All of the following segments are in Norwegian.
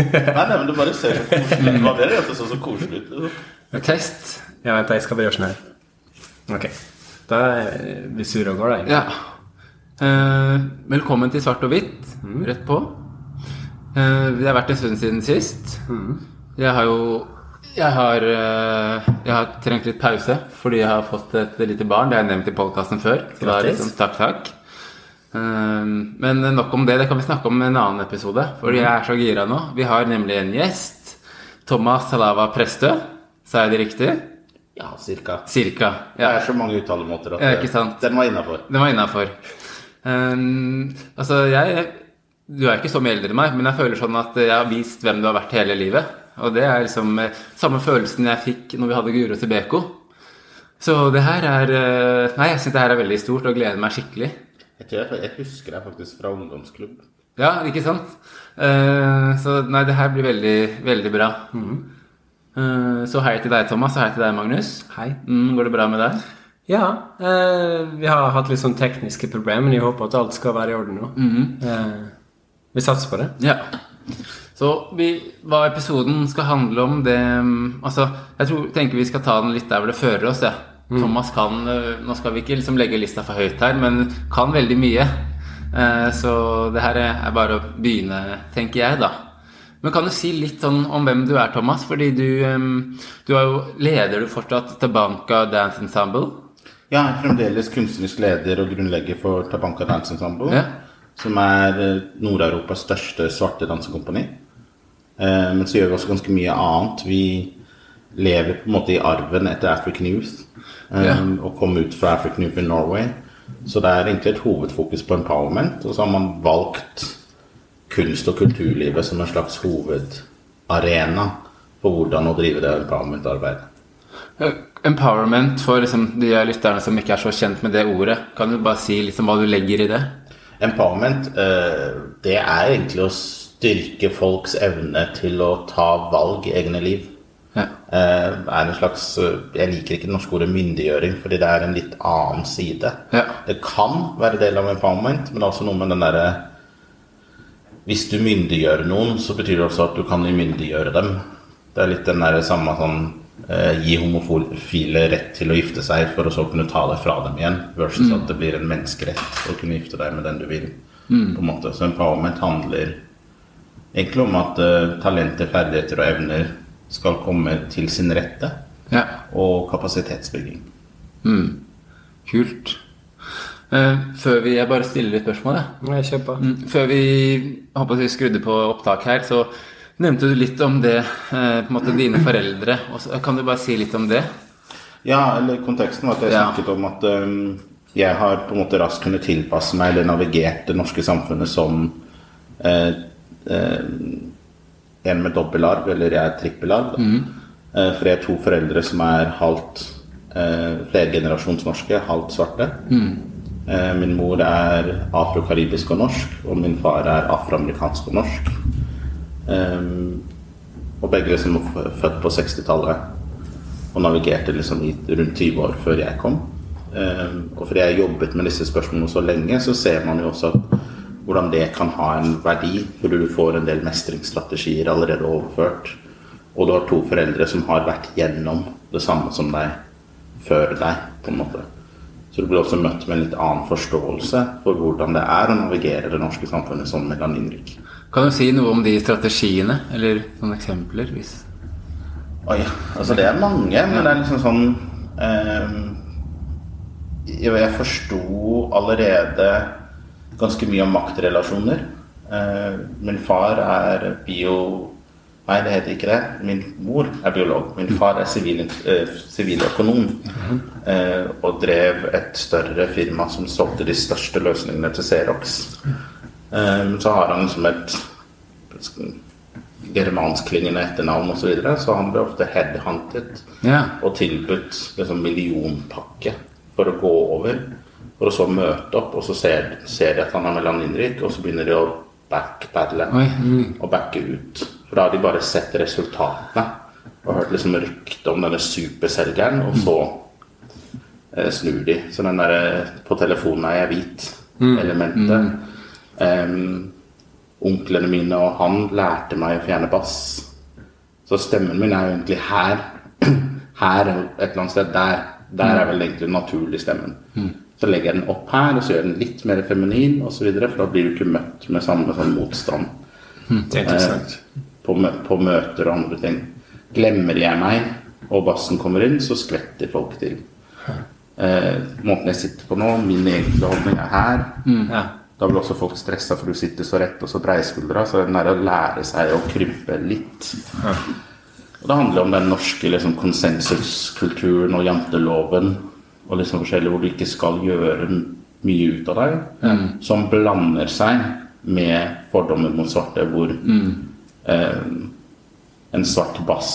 Nei, nei, men det bare ser så koselig ut. Hva dere gjør, det så så koselig ut. liksom. Test. Ja, vent, jeg skal bare gjøre sånn her. Ok. Da er vi sure og går, da. Ja. Eh, velkommen til Svart og hvitt. Rett på. Eh, det har vært en stund siden sist. Jeg har jo jeg har, eh, jeg har trengt litt pause fordi jeg har fått et lite barn. Det har jeg nevnt i podkasten før. Så da er det liksom, takk, takk. Eh, men nok om det. Det kan vi snakke om i en annen episode. Fordi jeg er så gira nå. Vi har nemlig en gjest. Thomas Salava Prestø. Sa jeg det riktig? Ja, cirka. Cirka. Det er så mange uttalemåter at Ja, ikke sant. den var innafor. Den var innafor. Um, altså, jeg Du er ikke så mye eldre enn meg, men jeg føler sånn at jeg har vist hvem du har vært hele livet. Og det er liksom eh, samme følelsen jeg fikk når vi hadde Guro til Beko. Så det her er eh, Nei, jeg syns det her er veldig stort og gleder meg skikkelig. Jeg, tror jeg, jeg husker deg faktisk fra ungdomsklubb. Ja, ikke sant? Eh, så nei, det her blir veldig, veldig bra. Eh, så hei til deg, Thomas, og hei til deg, Magnus. Hei. Mm, går det bra med deg? Ja, eh, vi har hatt litt sånn tekniske problemer, men jeg håper at alt skal være i orden nå. Eh, vi satser på det. Ja. Så vi, hva episoden skal handle om, det mm, Altså, jeg tror, tenker vi skal ta den litt der hvor det fører oss, ja. Thomas kan øh, Nå skal vi ikke liksom legge lista for høyt her, men kan veldig mye. Eh, så det her er bare å begynne, tenker jeg, da. Men kan du si litt sånn om hvem du er, Thomas? Fordi du, du er jo Leder du fortsatt Tabanka Dance Ensemble? Ja, jeg er fremdeles kunstnerisk leder og grunnlegger for Tabanka Dance Ensemble. Ja. Som er eh, Nord-Europas største svarte dansekompani. Eh, men så gjør vi også ganske mye annet. Vi lever på en måte i arven etter African Youth. Um, Ja. Og kom ut fra African Youth in Norway. Så det er egentlig et hovedfokus på empowerment. Og så har man valgt kunst- og kulturlivet som en slags hovedarena for hvordan å drive det empowerment-arbeidet. Empowerment for liksom, de lytterne som ikke er så kjent med det ordet. Kan du bare si liksom hva du legger i det? Empowerment, eh, det er egentlig å styrke folks evne til å ta valg i egne liv. Ja. Eh, er en slags eh, Jeg liker ikke det norske ordet myndiggjøring, fordi det er en litt annen side. Ja. Det kan være del av empowerment, men det er også noe med den derre Hvis du myndiggjør noen, så betyr det også at du kan umyndiggjøre dem. Det er litt den der samme sånn eh, Gi homofile rett til å gifte seg for å så kunne ta det fra dem igjen, versus at det blir en menneskerett å kunne gifte deg med den du vil. på en måte. Så empowerment handler egentlig om at uh, talenter, ferdigheter og evner skal komme til sin rette, ja. og kapasitetsbygging. Mm. Kult. Eh, før vi Jeg bare stiller litt spørsmål, jeg. jeg. Mm, Før vi håper vi skrudde på opptak her, så nevnte du litt om det, eh, på en måte dine foreldre. Og så, kan du bare si litt om det? Ja, eller konteksten var at jeg Ja. snakket om at um, jeg har på en måte raskt kunnet tilpasse meg eller navigert det norske samfunnet som eh, eh, en med dobbelarv, eller jeg er trippelarv. Mm. Eh, for jeg har to foreldre som er halvt eh, flergenerasjonsnorske, halvt svarte. Eh, min mor er afrokaribisk og norsk, og min far er afroamerikansk og norsk. Eh, og begge liksom var født på 60-tallet og navigerte liksom rundt 20 år før jeg kom. Um, og fordi jeg har jobbet med disse spørsmålene så lenge, så ser man jo også at hvordan det kan ha en verdi, fordi du får en del mestringsstrategier allerede overført. Og du har to foreldre som har vært gjennom det samme som deg før deg, på en måte. Så du blir også møtt med en litt annen forståelse for hvordan det er å navigere det norske samfunnet som melaninrik. Kan du si noe om de strategiene, eller noen eksempler? hvis... Oi, altså det er mange, men det er liksom sånn eh, jeg forsto allerede ganske mye om maktrelasjoner. Eh, min far er bio... Nei, det heter ikke det. Min mor er biolog. Min far er eh, siviløkonom. eh, og drev et større firma som solgte de største løsningene til Xerox. Så har han liksom et germansklingende etternavn osv., så, videre, så han ble ofte headhunted yeah. og tilbudt liksom millionpakke for å gå over. For å så møte opp, og så ser, ser de at han er melaninrik, og så begynner de å backpadle. Mm. og backe ut. For da har de bare sett resultatene og hørt liksom rykte om denne superselgeren, og så eh, snur de. Så den derre 'på telefonen er jeg hvit'-elementet. em, onklene mine og han lærte meg å fjerne bass. Så stemmen min er jo egentlig her. Her et eller annet sted. Der. Der er vel egentlig den naturlige stemmen. Så legger jeg den opp her, og så gjør jeg den litt mer feminin osv., for da blir du ikke møtt med samme sånn motstand Det er interessant. på, på møter og andre ting. Glemmer jeg meg, og bassen kommer inn, så skvetter folk til. Eh, måten jeg sitter på nå, min egentlige holdning er her. Ja. Da blir også folk stressa for du sitter så rett og så breiskuldra. Så den er å lære seg å krympe litt. Og det handler om den norske liksom, konsensuskulturen og janteloven og liksom forskjellig hvor du ikke skal gjøre mye ut av deg, som blander seg med fordommer mot svarte, hvor eh, en svart bass,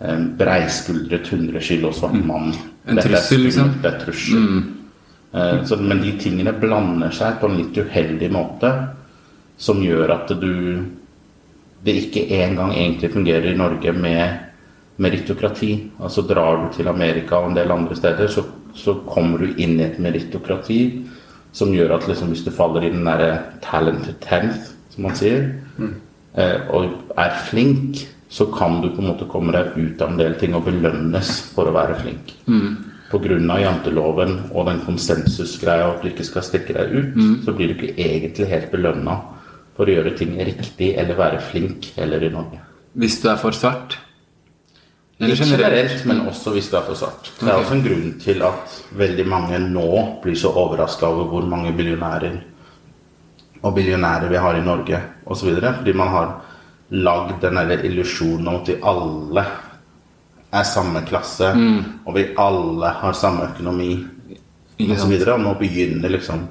en breiskuldret 100 kilo svart mann En trussel, liksom. Det er trussel. Eh, så, men de tingene blander seg på en litt uheldig måte, som gjør at du det ikke engang egentlig fungerer i Norge med meritokrati. Altså drar du til Amerika og en del andre steder, så, så kommer du inn i et meritokrati som gjør at liksom, hvis du faller i den derre talented tenth, som man sier, eh, og er flink, så kan du på en måte komme deg ut av en del ting og belønnes for å være flink. På grunn av janteloven og den konsensusgreia at du ikke skal stikke deg ut, så blir du ikke egentlig helt belønna for å gjøre ting riktig eller være flink heller i Norge. Hvis du er for svart? Eller generelt? men også hvis det er for svart. Det er også en grunn til at veldig mange nå blir så overraska over hvor mange millionærer og billionærer vi har i Norge osv. Fordi man har lagd den der illusjonen om at vi alle er samme klasse, og vi alle har samme økonomi osv. og. Og nå begynner liksom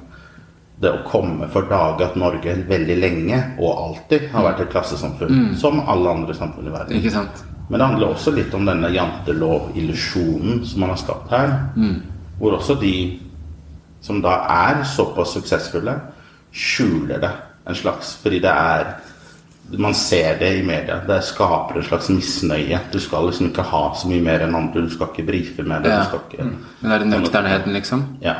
det å komme for dage at Norge veldig lenge og alltid har vært et klassesamfunn, som alle andre samfunn i verden. Ikke sant? Men det handler også litt om denne jantelov-illusjonen som man har skapt her. Hvor også de som da er såpass suksessfulle, skjuler det en slags Fordi det er Man ser det i media. Det skaper en slags misnøye. Du skal liksom ikke ha så mye mer enn andre. Du skal ikke brife med det. Ja. Du skal ikke Den der nøkternheten, liksom? ja.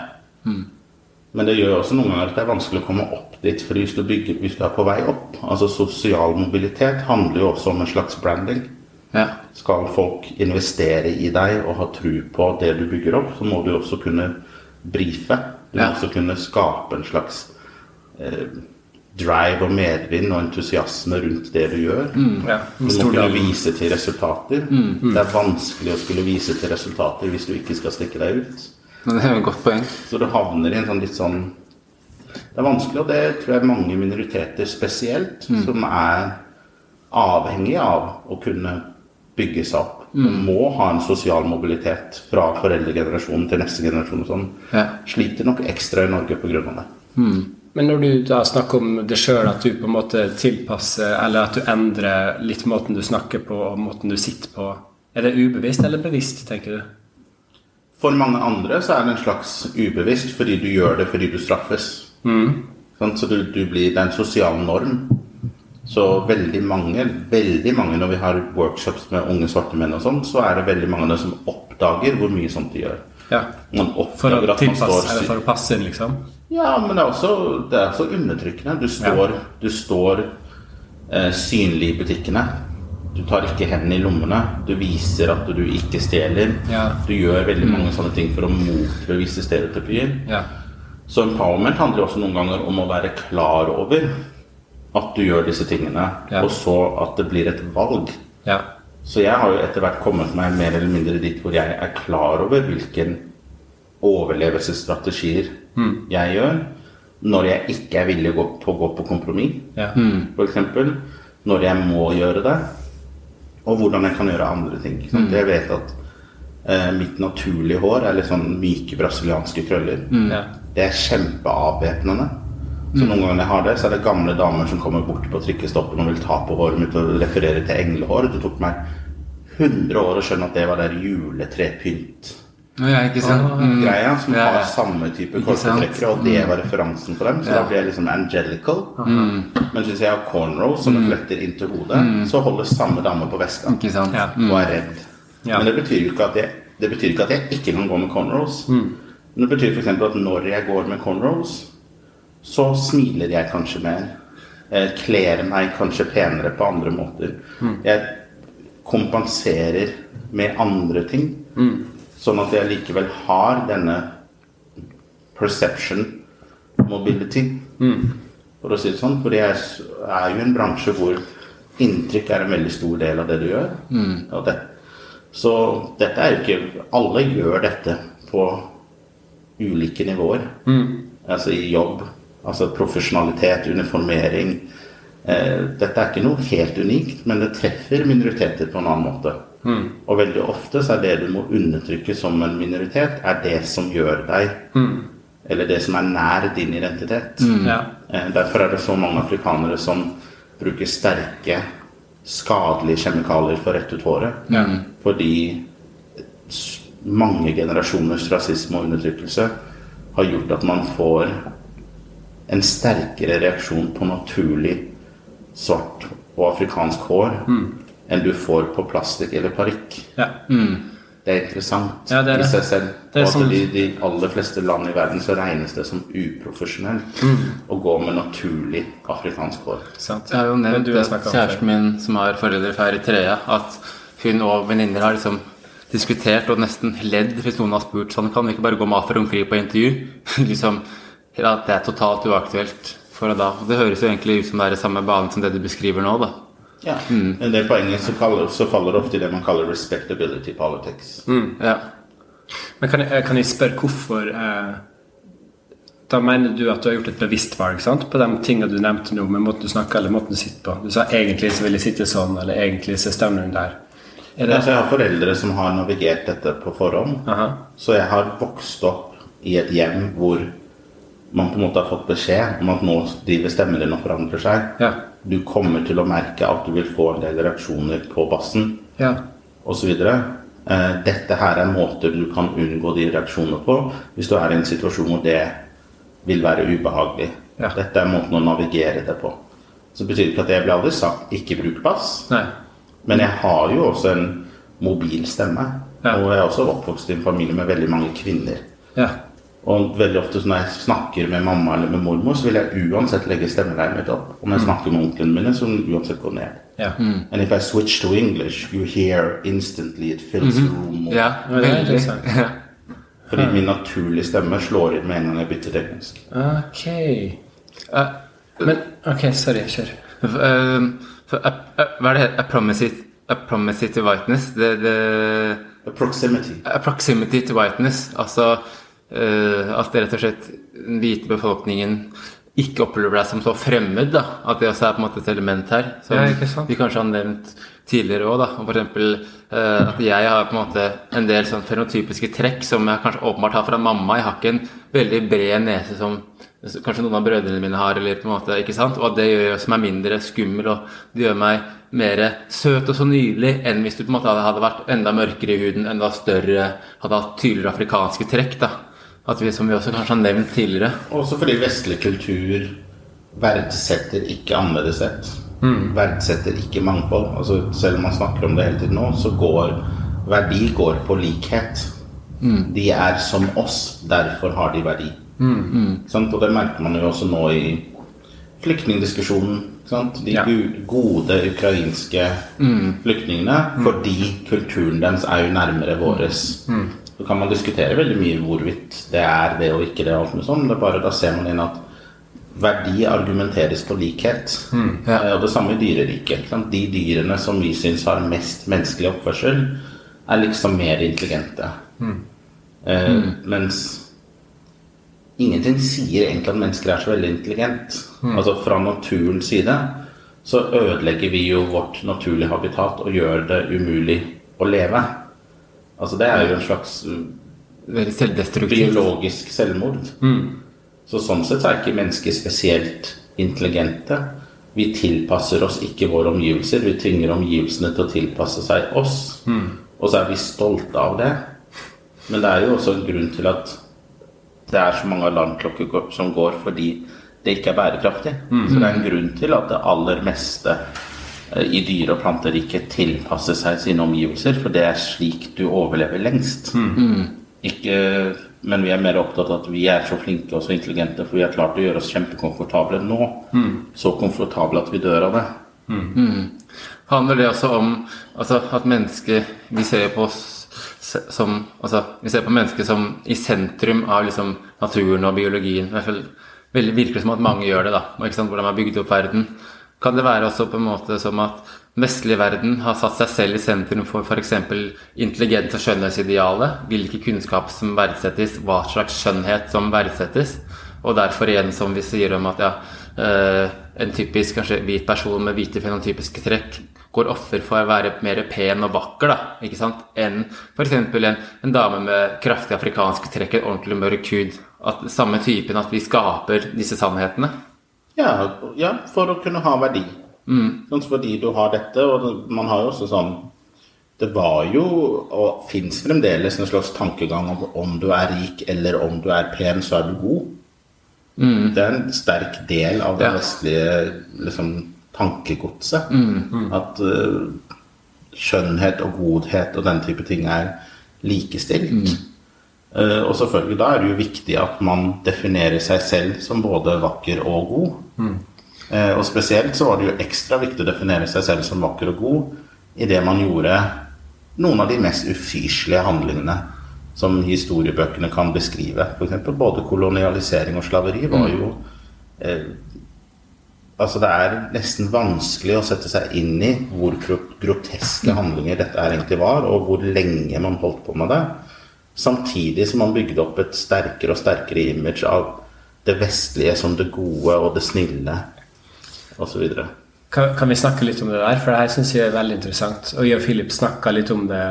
Men det gjør også noen ganger at det er vanskelig å komme opp dit. For hvis du, bygger, hvis du er på vei opp Altså sosial mobilitet handler jo også om en slags branding. Ja. Skal folk investere i deg og ha tro på det du bygger opp, så må du også kunne brife. Du Ja. må også kunne skape en slags eh, drive og medvind og entusiasme rundt det du gjør. Ja, Du må kunne vise til resultater. Det er vanskelig å skulle vise til resultater hvis du ikke skal stikke deg ut. Det er jo et godt poeng. Så du havner i en sånn litt sånn Det er vanskelig, og det tror jeg mange minoriteter spesielt, som er avhengig av å kunne bygge seg opp. Mm. må ha en sosial mobilitet fra foreldregenerasjonen til neste generasjon og sånn. Ja. Sliter nok ekstra i Norge pga. det. Men når du da snakker om det sjøl, at du på en måte tilpasser, eller at du endrer litt måten du snakker på og måten du sitter på, er det ubevisst eller bevisst, tenker du? For mange andre så er det en slags ubevisst fordi du gjør det fordi du straffes. Sånn, så du, du blir, det er en sosial norm. Så veldig mange, veldig mange når vi har workshops med unge svarte menn og sånn, så er det veldig mange som oppdager hvor mye sånt de gjør. Ja. Man For å man står eller for å passe inn, liksom? Ja, men det er også, det er også undertrykkende. Du står, du står eh, synlig i butikkene. Du tar ikke hendene i lommene. Du viser at du ikke stjeler. Ja. Du gjør veldig mange sånne ting for å motbevise stereotypier. Ja. Så empowerment handler også noen ganger om å være klar over at du gjør disse tingene, Ja. og så at det blir et valg. Ja. Så jeg har jo etter hvert kommet meg mer eller mindre dit hvor jeg er klar over hvilken overlevelsesstrategier jeg gjør når jeg ikke er villig å gå på, kompromiss, Ja. for eksempel. Når jeg må gjøre det, og hvordan jeg kan gjøre andre ting. Mm. Jeg vet at eh, mitt naturlige hår er litt sånn myke brasilianske krøller. ja. Det er kjempeavvæpnende. Så noen ganger jeg har det, så er det gamle damer som kommer bort på trikkestoppen og vil ta på håret mitt og referere til englehår. Det tok meg 100 år å skjønne at det var der juletrepynt ja, ikke sant? Mm. greia som Ja, ja. har samme type korsetrekkere, og det var referansen for dem. Så Ja. da blir jeg liksom angelical. Men hvis jeg har cornrows som mm. fletter inntil hodet, så holder samme dame på veska Ikke sant? Ja. og er redd. Ja. Men det betyr jo jeg, det betyr ikke at jeg ikke kan gå med cornrows. Men det betyr f.eks. at når jeg går med cornrows, så smiler jeg kanskje mer. Jeg kler meg kanskje penere på andre måter. Jeg kompenserer med andre ting. Sånn at jeg likevel har denne perception mobility, for å si det sånn. For jeg er jo en bransje hvor inntrykk er en veldig stor del av det du gjør. Og det, så dette er jo ikke Alle gjør dette på ulike nivåer. Altså i jobb, altså profesjonalitet, uniformering. Eh, dette er ikke noe helt unikt, men det treffer minoriteter på en annen måte. Og veldig ofte så er det du må undertrykke som en minoritet, er det som gjør deg Eller det som er nær din identitet. Ja. Eh, Derfor er det så mange afrikanere som bruker sterke, skadelige kjemikalier for å rette ut håret. Fordi mange generasjoners rasisme og undertrykkelse har gjort at man får en sterkere reaksjon på naturlig svart og afrikansk hår enn du får på plastikk eller parykk. ja. Det er interessant Ja, det er i seg selv. Det og at sånn- i de aller fleste land i verden så regnes det som uprofesjonelt å gå med naturlig afrikansk hår. Sant. Jeg har jo nevnt kjæresten min som har foreldre fra Eritrea, at hun og venninner har liksom diskutert og nesten ledd hvis noen har spurt sånn Kan vi ikke bare gå med afrofri på intervju? liksom, ja, Det er totalt uaktuelt for deg da. Og det høres jo egentlig ut som det er i samme bane som det du beskriver nå, da. Ja. En del poenger så, kaller, så faller det ofte i det man kaller respectability politics. Ja. Men kan jeg, kan jeg spørre hvorfor eh, Da mener du at du har gjort et bevisst valg sant? på de tingene du nevnte nå, med måten du snakker eller måten du sitter på. Du sa egentlig så vil jeg sitte sånn, eller egentlig så stemmer hun der. Er det Altså, jeg har foreldre som har navigert dette på forhånd. Aha. Så jeg har vokst opp i et hjem hvor man på en måte har fått beskjed om at nå driver stemmen din og forandrer seg. Ja. Du kommer til å merke at du vil få en del reaksjoner på bassen. Ja. osv. Eh, dette her er måter du kan unngå de reaksjonene på hvis du er i en situasjon hvor det vil være ubehagelig. Ja. Dette er måten å navigere det på. Så det betyr ikke at jeg ble aldri sagt 'ikke bruk bass', Nei. men jeg har jo også en mobil stemme. Ja. Og jeg er også oppvokst i en familie med veldig mange kvinner. Ja. Og veldig ofte når jeg snakker med mamma eller med mormor, så vil jeg uansett legge stemmeleiet mitt opp. Og når jeg snakker med onklene mine, så vil den uansett gå ned. Ja. And if I switch to English, you hear instantly it fills the room. ja yeah. det er interessant. Fordi min naturlige stemme slår inn med en gang jeg bytter til engelsk. Ok. Uh, Men ok, sorry. Kjør. Uh, for, uh, hva er det heter? A promise it, promise it to whiteness? The, the... A proximity. A proximity to whiteness. Altså at det rett og slett den hvite befolkningen ikke opplever deg som så fremmed. da, At det også er på en måte et element her. Som Ja, vi kanskje har nevnt tidligere òg. Eksempel eh, at jeg har på en måte en del sånn fenotypiske trekk som jeg kanskje åpenbart har fra mamma. Jeg har ikke en veldig bred nese som kanskje noen av brødrene mine har. eller på en måte, ikke sant? Og at det gjør som er mindre skummel, og det gjør meg mer søt og så nydelig enn hvis du på en måte hadde vært enda mørkere i huden, enda større, hadde hatt tydeligere afrikanske trekk. da. At vi, Som vi også kanskje har nevnt tidligere. Også fordi vestlig kultur verdsetter ikke annerledeshet. Verdsetter ikke mangfold. Altså, selv om man snakker om det hele tiden nå, så går verdi går på likhet. De er som oss, derfor har de verdi. Sant? Og det merker man jo også nå i flyktningdiskusjonen. Sant? De Ja. gode ukrainske flyktningene, fordi kulturen deres er jo nærmere våres. Så kan man diskutere veldig mye hvorvidt det er det og ikke det. og alt med sånn. Det er bare Da ser man inn at verdi argumenteres på likhet. Eh, Og det samme i dyreriket. De dyrene som vi syns har mest menneskelig oppførsel, er liksom mer intelligente. Eh, Mens ingenting sier egentlig at mennesker er så veldig intelligent. Altså fra naturens side så ødelegger vi jo vårt naturlige habitat og gjør det umulig å leve. Altså det er jo en slags biologisk selvmord. Så sånn sett er ikke mennesker spesielt intelligente. Vi tilpasser oss ikke våre omgivelser. Vi tvinger omgivelsene til å tilpasse seg oss. Og så er vi stolte av det. Men det er jo også en grunn til at det er så mange alarmklokker som går fordi det ikke er bærekraftig. Så det er en grunn til at det aller meste i dyre- og planteriket tilpasser seg sine omgivelser, for det er slik du overlever lengst. Ikke men vi er mer opptatt av at vi er så flinke og så intelligente, for vi har klart å gjøre oss kjempekomfortable nå. Så komfortable at vi dør av det. Handler det også om altså, at mennesker Vi ser på oss som altså, Vi ser på mennesker som i sentrum av liksom, naturen og biologien. I hvert fall virker det som at mange gjør det. da, og ikke sant, Hvordan man har bygd opp verden. Kan det være også på en måte som at vestlig verden har satt seg selv i sentrum for f.eks. intelligens- og skjønnhetsidealet? Hvilke kunnskap som verdsettes, hva slags skjønnhet som verdsettes? Og derfor igjen, som vi sier om at ja, eh, en typisk kanskje hvit person med hvite fenotypiske trekk går offer for å være mer pen og vakker da, ikke sant? enn f.eks. En, en dame med kraftig afrikanske trekk, en ordentlig mørk hud. At Samme typen at vi skaper disse sannhetene. Ja, ja for å kunne ha verdi. Sånn fordi du har dette, og man har jo også sånn Det var jo, og fins fremdeles, en slags tankegang om om du er rik eller om du er pen, så er du god. Det er en sterk del av det Ja. vestlige liksom, tankegodset. At uh, skjønnhet og godhet og den type ting er likestilt. Eh, og selvfølgelig da er det jo viktig at man definerer seg selv som både vakker og god. Mm. og spesielt så var det jo ekstra viktig å definere seg selv som vakker og god idet man gjorde noen av de mest ufyselige handlingene som historiebøkene kan beskrive. F.eks. både kolonialisering og slaveri var jo eh, Altså Det er nesten vanskelig å sette seg inn i hvor groteske handlinger dette egentlig var, og hvor lenge man holdt på med det. Samtidig som man bygde opp et sterkere og sterkere image av det vestlige som det gode og det snille osv. Kan, kan vi snakke litt om det der? For det her syns jeg er veldig interessant. Og jeg og Philip snakka litt om det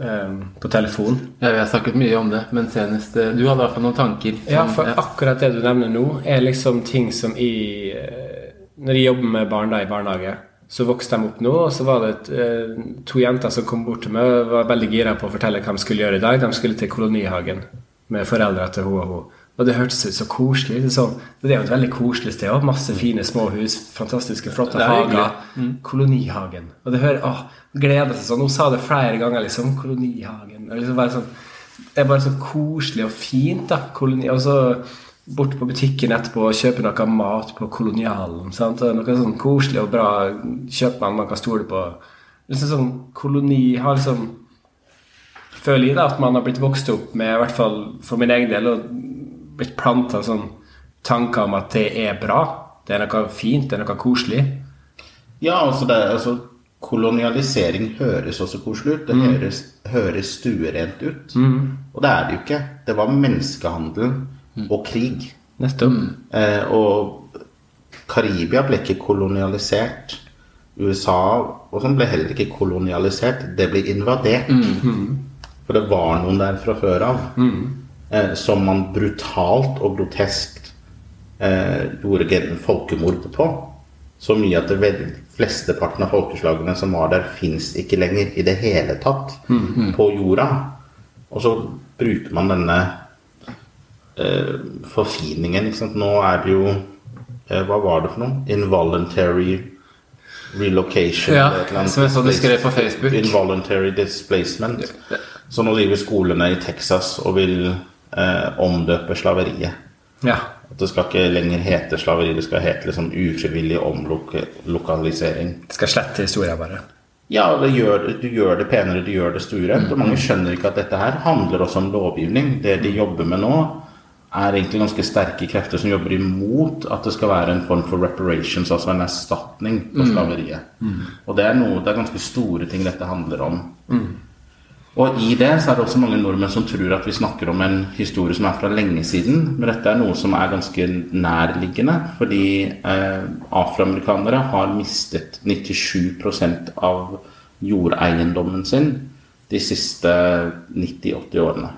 um, på telefon. Ja, Vi har snakket mye om det, men senest eh, Du hadde i hvert fall noen tanker. som- Ja, for akkurat det du nevner nå, er liksom ting som i eh, Når jeg jobber med barn da i barnehage, så vokste de opp nå, og så var det et, eh, to jenter som kom bort til meg og var veldig gira på å fortelle hva de skulle gjøre i dag. De skulle til kolonihagen med foreldra til hun og hun. Og det hørtes ut så koselig. Det er, sånn, det er jo et veldig koselig sted. òg. Masse fine små hus, fantastiske, flotte er hager. Kolonihagen. Og det hører, åh, gleder seg sånn. Hun sa det flere ganger, liksom. Kolonihagen. Og liksom bare sånn, det er bare så koselig og fint, da. Koloni, og så bort på butikken etterpå og kjøpe noe mat på kolonialen. Sant? Noe sånn koselig og bra kjøpmann man kan stole på. Liksom sånn koloni har liksom Føler jeg da at man har blitt vokst opp med, i hvert fall for min egen del, og blitt planta sånn tanker om at det er bra. Det er noe fint, det er noe koselig. Ja, altså, det, altså Kolonialisering høres også koselig ut. Det høres, høres stuerent ut. Og det er det jo ikke. Det var menneskehandel og krig. Nettopp. Eh, og Karibia ble ikke kolonialisert. USA og sånn ble heller ikke kolonialisert. Det ble invadert. For det var noen der fra før av eh, som man brutalt og groteskt eh, gjorde folkemord på. Så mye at det flesteparten av folkeslagene som var der, fins ikke lenger i det hele tatt på jorda. Og så bruker man denne forfiningen. Ikke sant? Nå er det jo eh, Hva var det for noe? Involuntary relocation. Ja, som jeg så du skrev på Facebook. Involuntary displacement. Så nå driver skolene i Texas og vil eh, omdøpe slaveriet. Ja. At det skal ikke lenger hete slaveri, det skal hete liksom ufrivillig omlokalisering. det Skal slette historia, bare. Ja, det gjør, du gjør det penere, du gjør det stuerent. Og mange skjønner ikke at dette her handler også om lovgivning. Det de jobber med nå, er egentlig ganske sterke krefter som jobber imot at det skal være en form for reparations, altså en erstatning for slaveriet. Og det er, noe, det er ganske store ting dette handler om. Og i det så er det også mange nordmenn som tror at vi snakker om en historie som er fra lenge siden. Men dette er noe som er ganske nærliggende. Fordi eh, afroamerikanere har mistet 97% av jordeiendommen sin de siste 90-80 årene.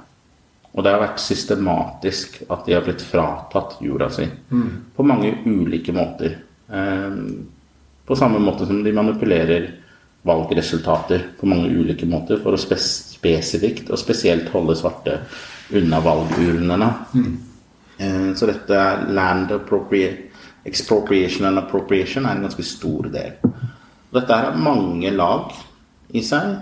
Og det har vært systematisk at de har blitt fratatt jorda si. På mange ulike måter. Eh, på samme måte som de manipulerer valgresultater på mange ulike måter for å spes spesifikt og spesielt holde svarte unna valgurnene. Eh, Så dette er land expropriation and appropriation er en ganske stor del. Dette har mange lag i seg.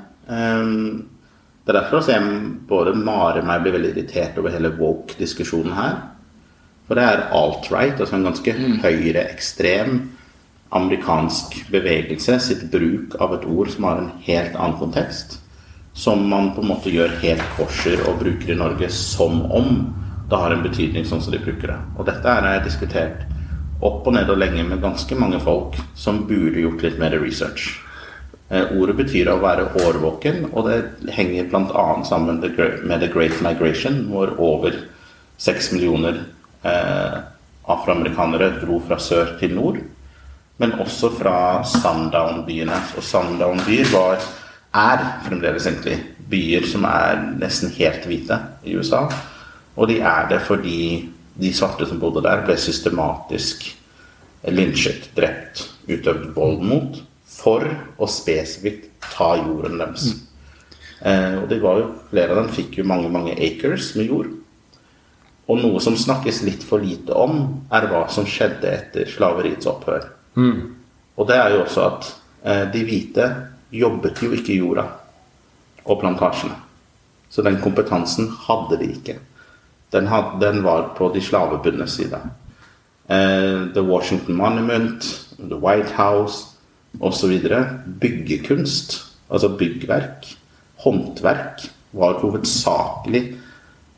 Det er derfor også jeg både Mare og meg blir veldig irritert over hele woke-diskusjonen her. For det er alt-right, altså en ganske høyreekstrem amerikansk bevegelse sitt bruk av et ord som har en helt annen kontekst. Som man på en måte gjør helt korser og bruker i Norge som om det har en betydning sånn som de bruker det. Og dette har jeg diskutert opp og ned og lenge med ganske mange folk som burde gjort litt mer research. Eh, ordet betyr å være årvåken, og det henger bl.a. sammen med The Great Migration, hvor over seks millioner eh, afroamerikanere dro fra sør til nord. Men også fra Sundown-byene. Og Sundown-byer er fremdeles egentlig byer som er nesten helt hvite i USA. Og de er det fordi de svarte som bodde der, ble systematisk lynsjet, drept, utøvd vold mot for å spesifikt ta jorden deres. Eh, og det var jo, flere av dem fikk jo mange, mange acres med jord. Og noe som snakkes litt for lite om, er hva som skjedde etter slaveriets opphør. Og det er jo også at eh, de hvite jobbet jo ikke jorda og plantasjene. Så den kompetansen hadde de ikke. Den, had, den var på de slavebundnes side. Eh, The Washington Monument, The White House osv. Byggekunst, altså byggverk, håndverk, var hovedsakelig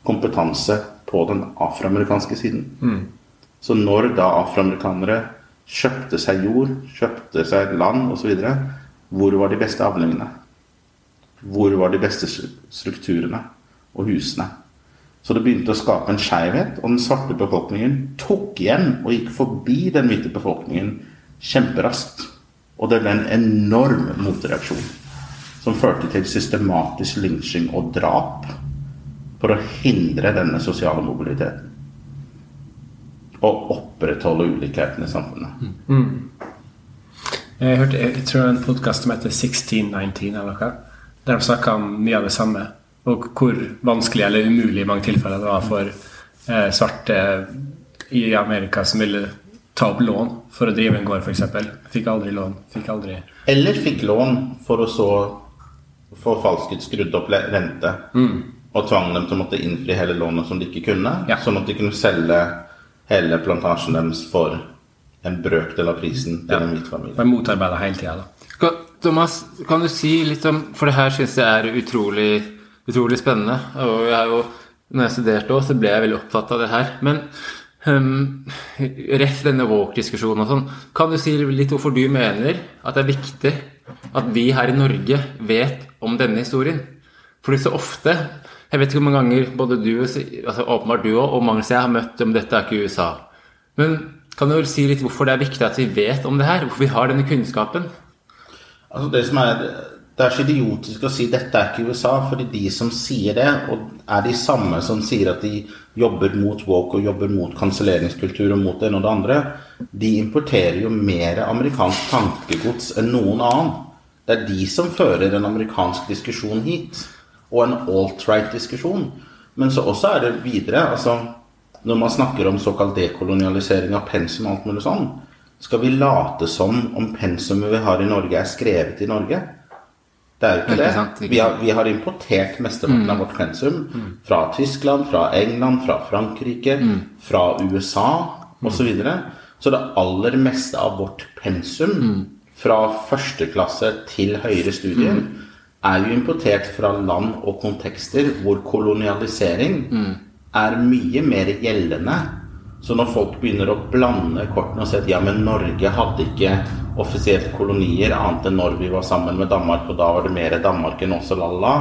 kompetanse på den afroamerikanske siden. Så når da afroamerikanere kjøpte seg jord, kjøpte seg land osv., hvor var de beste avlingene? Hvor var de beste strukturene og husene? Så det begynte å skape en skeivhet, og den svarte befolkningen tok igjen og gikk forbi den hvite befolkningen kjemperaskt. Og det ble en enorm motreaksjon som førte til systematisk lynsjing og drap for å hindre denne sosiale mobiliteten. Og opprettholde ulikheten i samfunnet. Jeg, hørte, jeg tror en podkast som heter 1619 eller noe, der de snakka om mye av det samme. Og hvor vanskelig eller umulig i mange tilfeller det var for eh, svarte i Amerika som ville ta opp lån for å drive en gård, f.eks. Fikk aldri lån. Fikk aldri Eller fikk lån for å så få falsket skrudd opp rente. rente. Og tvang dem til å måtte innfri hele lånet som de ikke kunne. Ja. Sånn at de kunne selge hele plantasjen deres for en brøkdel av prisen til Ja. en hvit familie. var motarbeida hele tida. Kan, Thomas, kan du si litt om For det her syns jeg er utrolig, utrolig spennende. Og jeg er jo, når jeg studerte òg, så ble jeg veldig opptatt av det her. Men um, ref denne woke-diskusjonen og sånn, kan du si litt hvorfor du mener at det er viktig at vi her i Norge vet om denne historien? Fordi så ofte Jeg vet ikke hvor mange ganger både du altså åpenbart du og mange og jeg har møtt om dette er ikke USA. Men kan du vel si litt hvorfor det er viktig at vi vet om det her? Hvorfor vi har denne kunnskapen? Altså det som er det er så idiotisk å si 'dette er ikke USA', fordi de som sier det, og er de samme som sier at de jobber mot woke og jobber mot kanselleringskultur og mot det ene og det andre, de importerer jo mer amerikansk tankegods enn noen annen. Det er de som fører en amerikansk diskusjon hit, og en alt-right-diskusjon. Men så også er det videre altså Når man snakker om såkalt dekolonialisering av pensum og alt mulig sånn, skal vi late som om pensumet vi har i Norge, er skrevet i Norge? Det er jo ikke Ikke det. sant, ikke Vi, har, vi har importert mesteparten av vårt pensum fra Tyskland, fra England, fra Frankrike, fra USA osv. Så, videre. så det aller meste av vårt pensum fra første klasse til høyere studier er jo importert fra land og kontekster hvor kolonialisering er mye mer gjeldende. Så når folk begynner å blande kortene og si at ja, men Norge hadde ikke offisielt kolonier annet enn når vi var sammen med Danmark, og da var det mer Danmark enn oss, og la-la,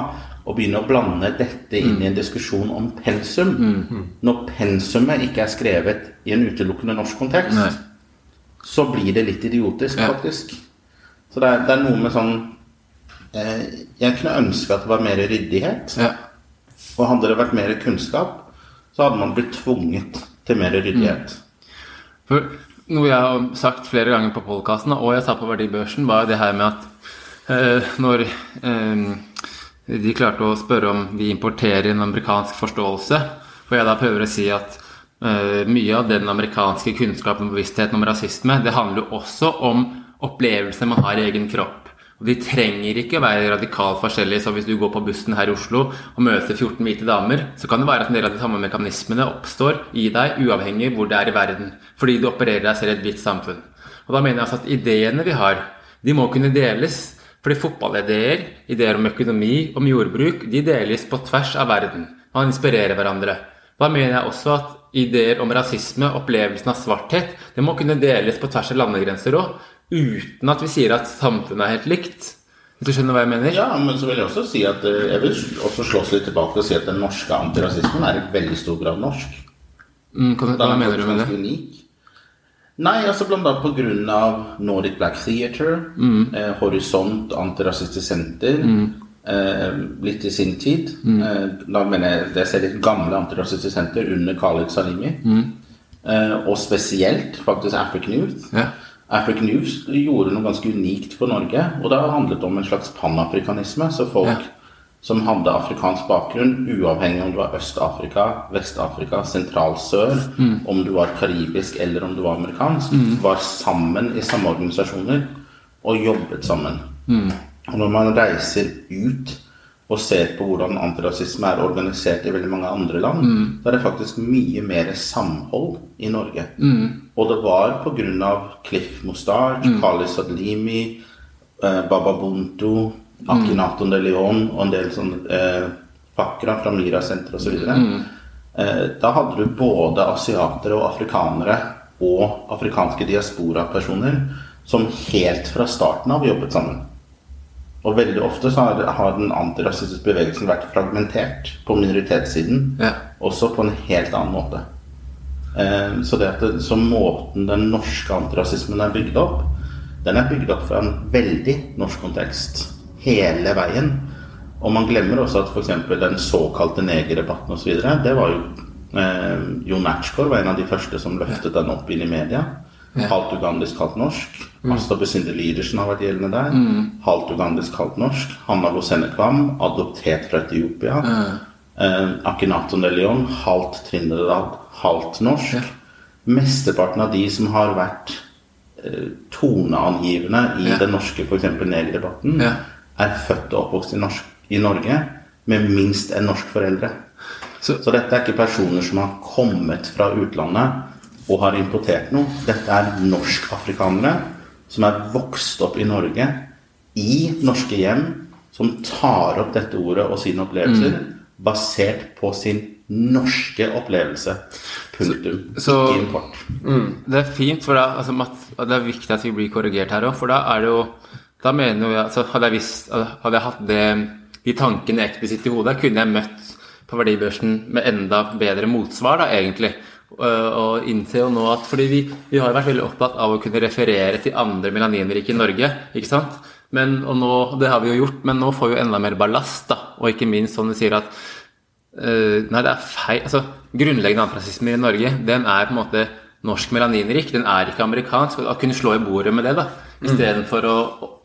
og begynne å blande dette inn i en diskusjon om pensum, når pensumet ikke er skrevet i en utelukkende norsk kontekst, Nei. så blir det litt idiotisk, Ja. faktisk. Så det er, det er noe med sånn eh, Jeg kunne ønske at det var mer ryddighet. Ja. Og hadde det vært mer kunnskap, så hadde man blitt tvunget til mer ryddighet. For noe jeg har sagt flere ganger på podkasten, og jeg sa på Verdibørsen, var det her med at eh, når eh, de klarte å spørre om vi importerer en amerikansk forståelse, for jeg da prøver å si at eh, mye av den amerikanske kunnskapen og bevisstheten om rasisme, det handler jo også om opplevelser man har i egen kropp. Og de trenger ikke å være radikalt forskjellige. Så hvis du går på bussen her i Oslo og møter 14 hvite damer, så kan det være at en del av de samme mekanismene oppstår i deg, uavhengig hvor det er i verden. Fordi du opererer deg selv i et hvitt samfunn. Og da mener jeg altså at ideene vi har, de må kunne deles. Fordi fotballideer, ideer om økonomi, om jordbruk, de deles på tvers av verden. Man inspirerer hverandre. Da mener jeg også at ideer om rasisme, opplevelsen av svarthet, det må kunne deles på tvers av landegrenser òg uten at vi sier at samfunnet er helt likt. Hvis du skjønner hva jeg mener? Ja, men så vil jeg også si at eh, jeg vil også slåss litt tilbake og si at den norske antirasismen er i veldig stor grad norsk. Mm, kan, hva er mener du med det? Unik. Nei, altså blant annet av Nordic Black Theatre, Mm. eh, Horisont Antirasistisk Senter, eh, litt i sin tid. Mm. Eh, da mener jeg det ser litt gamle Antirasistisk Senter under Khalid Salimi. Mm. Eh, og spesielt faktisk African Youth. Ja. African News gjorde noe ganske unikt for Norge, og det har handlet om en slags panafrikanisme. Så folk Ja. som hadde afrikansk bakgrunn, uavhengig om du var Øst-Afrika, Vest-Afrika, sentral-sør, om du var karibisk eller om du var amerikansk, var sammen i samme organisasjoner og jobbet sammen. Og når man reiser ut og ser på hvordan antirasisme er organisert i veldig mange andre land, da er det faktisk mye mer samhold i Norge. Og det var pga. Cliff Mustard, Kali Sadlimi, eh, Baba Buntu, Akinaton de Leon og en del sånne eh, Fakra fra Mira-senteret osv. Mm. Eh, da hadde du både asiatere og afrikanere og afrikanske diasporapersoner som helt fra starten av jobbet sammen. Og veldig ofte så har, har den antirasistiske bevegelsen vært fragmentert på minoritetssiden, Ja. også på en helt annen måte. Eh, Så, det at det, så måten den norske antirasismen er bygd opp, den er bygd opp fra en veldig norsk kontekst hele veien. Og man glemmer også at f.eks. den såkalte negerdebatten osv. Det var jo eh, Jon Ertsgaard var en av de første som løftet den opp inn i media. Ja. Halvt ugandisk, halvt norsk. Asta Besinde Lidersen har vært gjeldende der. Halvt ugandisk, halvt norsk. Hanna Losenekvam, adoptert fra Etiopia. Eh, Akhenaton de Leon, halvt Trinidad, halvt norsk. Mesteparten av de som har vært eh, toneangivende i Ja. den norske eksempel negerdebatten, Ja. er født og oppvokst i, norsk, i Norge med minst en norsk foreldre. Så- Så dette er ikke personer som har kommet fra utlandet og har importert noe. Dette er norskafrikanere som er vokst opp i Norge, i norske hjem, som tar opp dette ordet og sine opplevelser basert på sin norske opplevelse. Punktum. Så- ikke import. Det er fint, for da, altså, det er viktig at vi blir korrigert her òg. For da er det jo Da mener jeg altså, Hadde jeg visst Hadde jeg hatt det, de tankene eksplisitt i hodet, kunne jeg møtt på verdibørsen med enda bedre motsvar, da, egentlig. Og, innse innser jo nå at Fordi vi, vi har vært veldig opptatt av å kunne referere til andre melaninrike i Norge, ikke sant? Men, og nå, det har vi jo gjort, men nå får vi jo enda mer ballast, da. Og ikke minst sånn du sier at uh, nei, det er feil. Altså, grunnleggende antirasisme i Norge, den er på en måte norsk melaninrik. Den er ikke amerikansk. Å kunne slå i bordet med det, da. Istedenfor å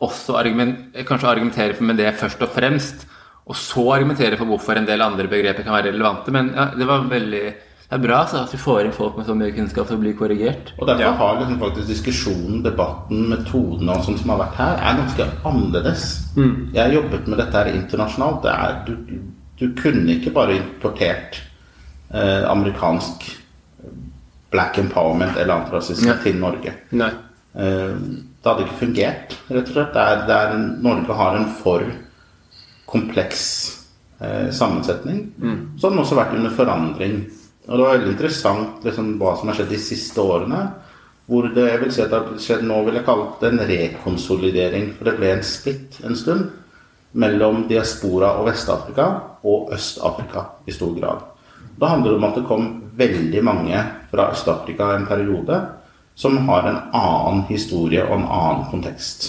også argument, kanskje argumentere med det først og fremst. Og så argumentere for hvorfor en del andre begreper kan være relevante. Men ja, det var veldig det er bra så, at vi får inn folk med så mye kunnskap til å bli korrigert. Og derfor har liksom faktisk diskusjonen, debatten, metodene og sånt som har vært her, er ganske annerledes. Jeg har jobbet med dette her internasjonalt. Det er, du, du kunne ikke bare importert eh, amerikansk black empowerment eller antirasisme Ja. til Norge. Nei. Eh, det hadde ikke fungert, rett og slett. Det er, det er Norge har en for kompleks eh, sammensetning. Så har den også vært under forandring. Og det var veldig interessant liksom, hva som har skjedd de siste årene. Hvor det, jeg vil si at det har skjedd nå vil jeg kalle det en rekonsolidering. For det ble en splitt en stund mellom diaspora og Vest-Afrika og Øst-Afrika i stor grad. Da handler det om at det kom veldig mange fra Øst-Afrika en periode som har en annen historie og en annen kontekst.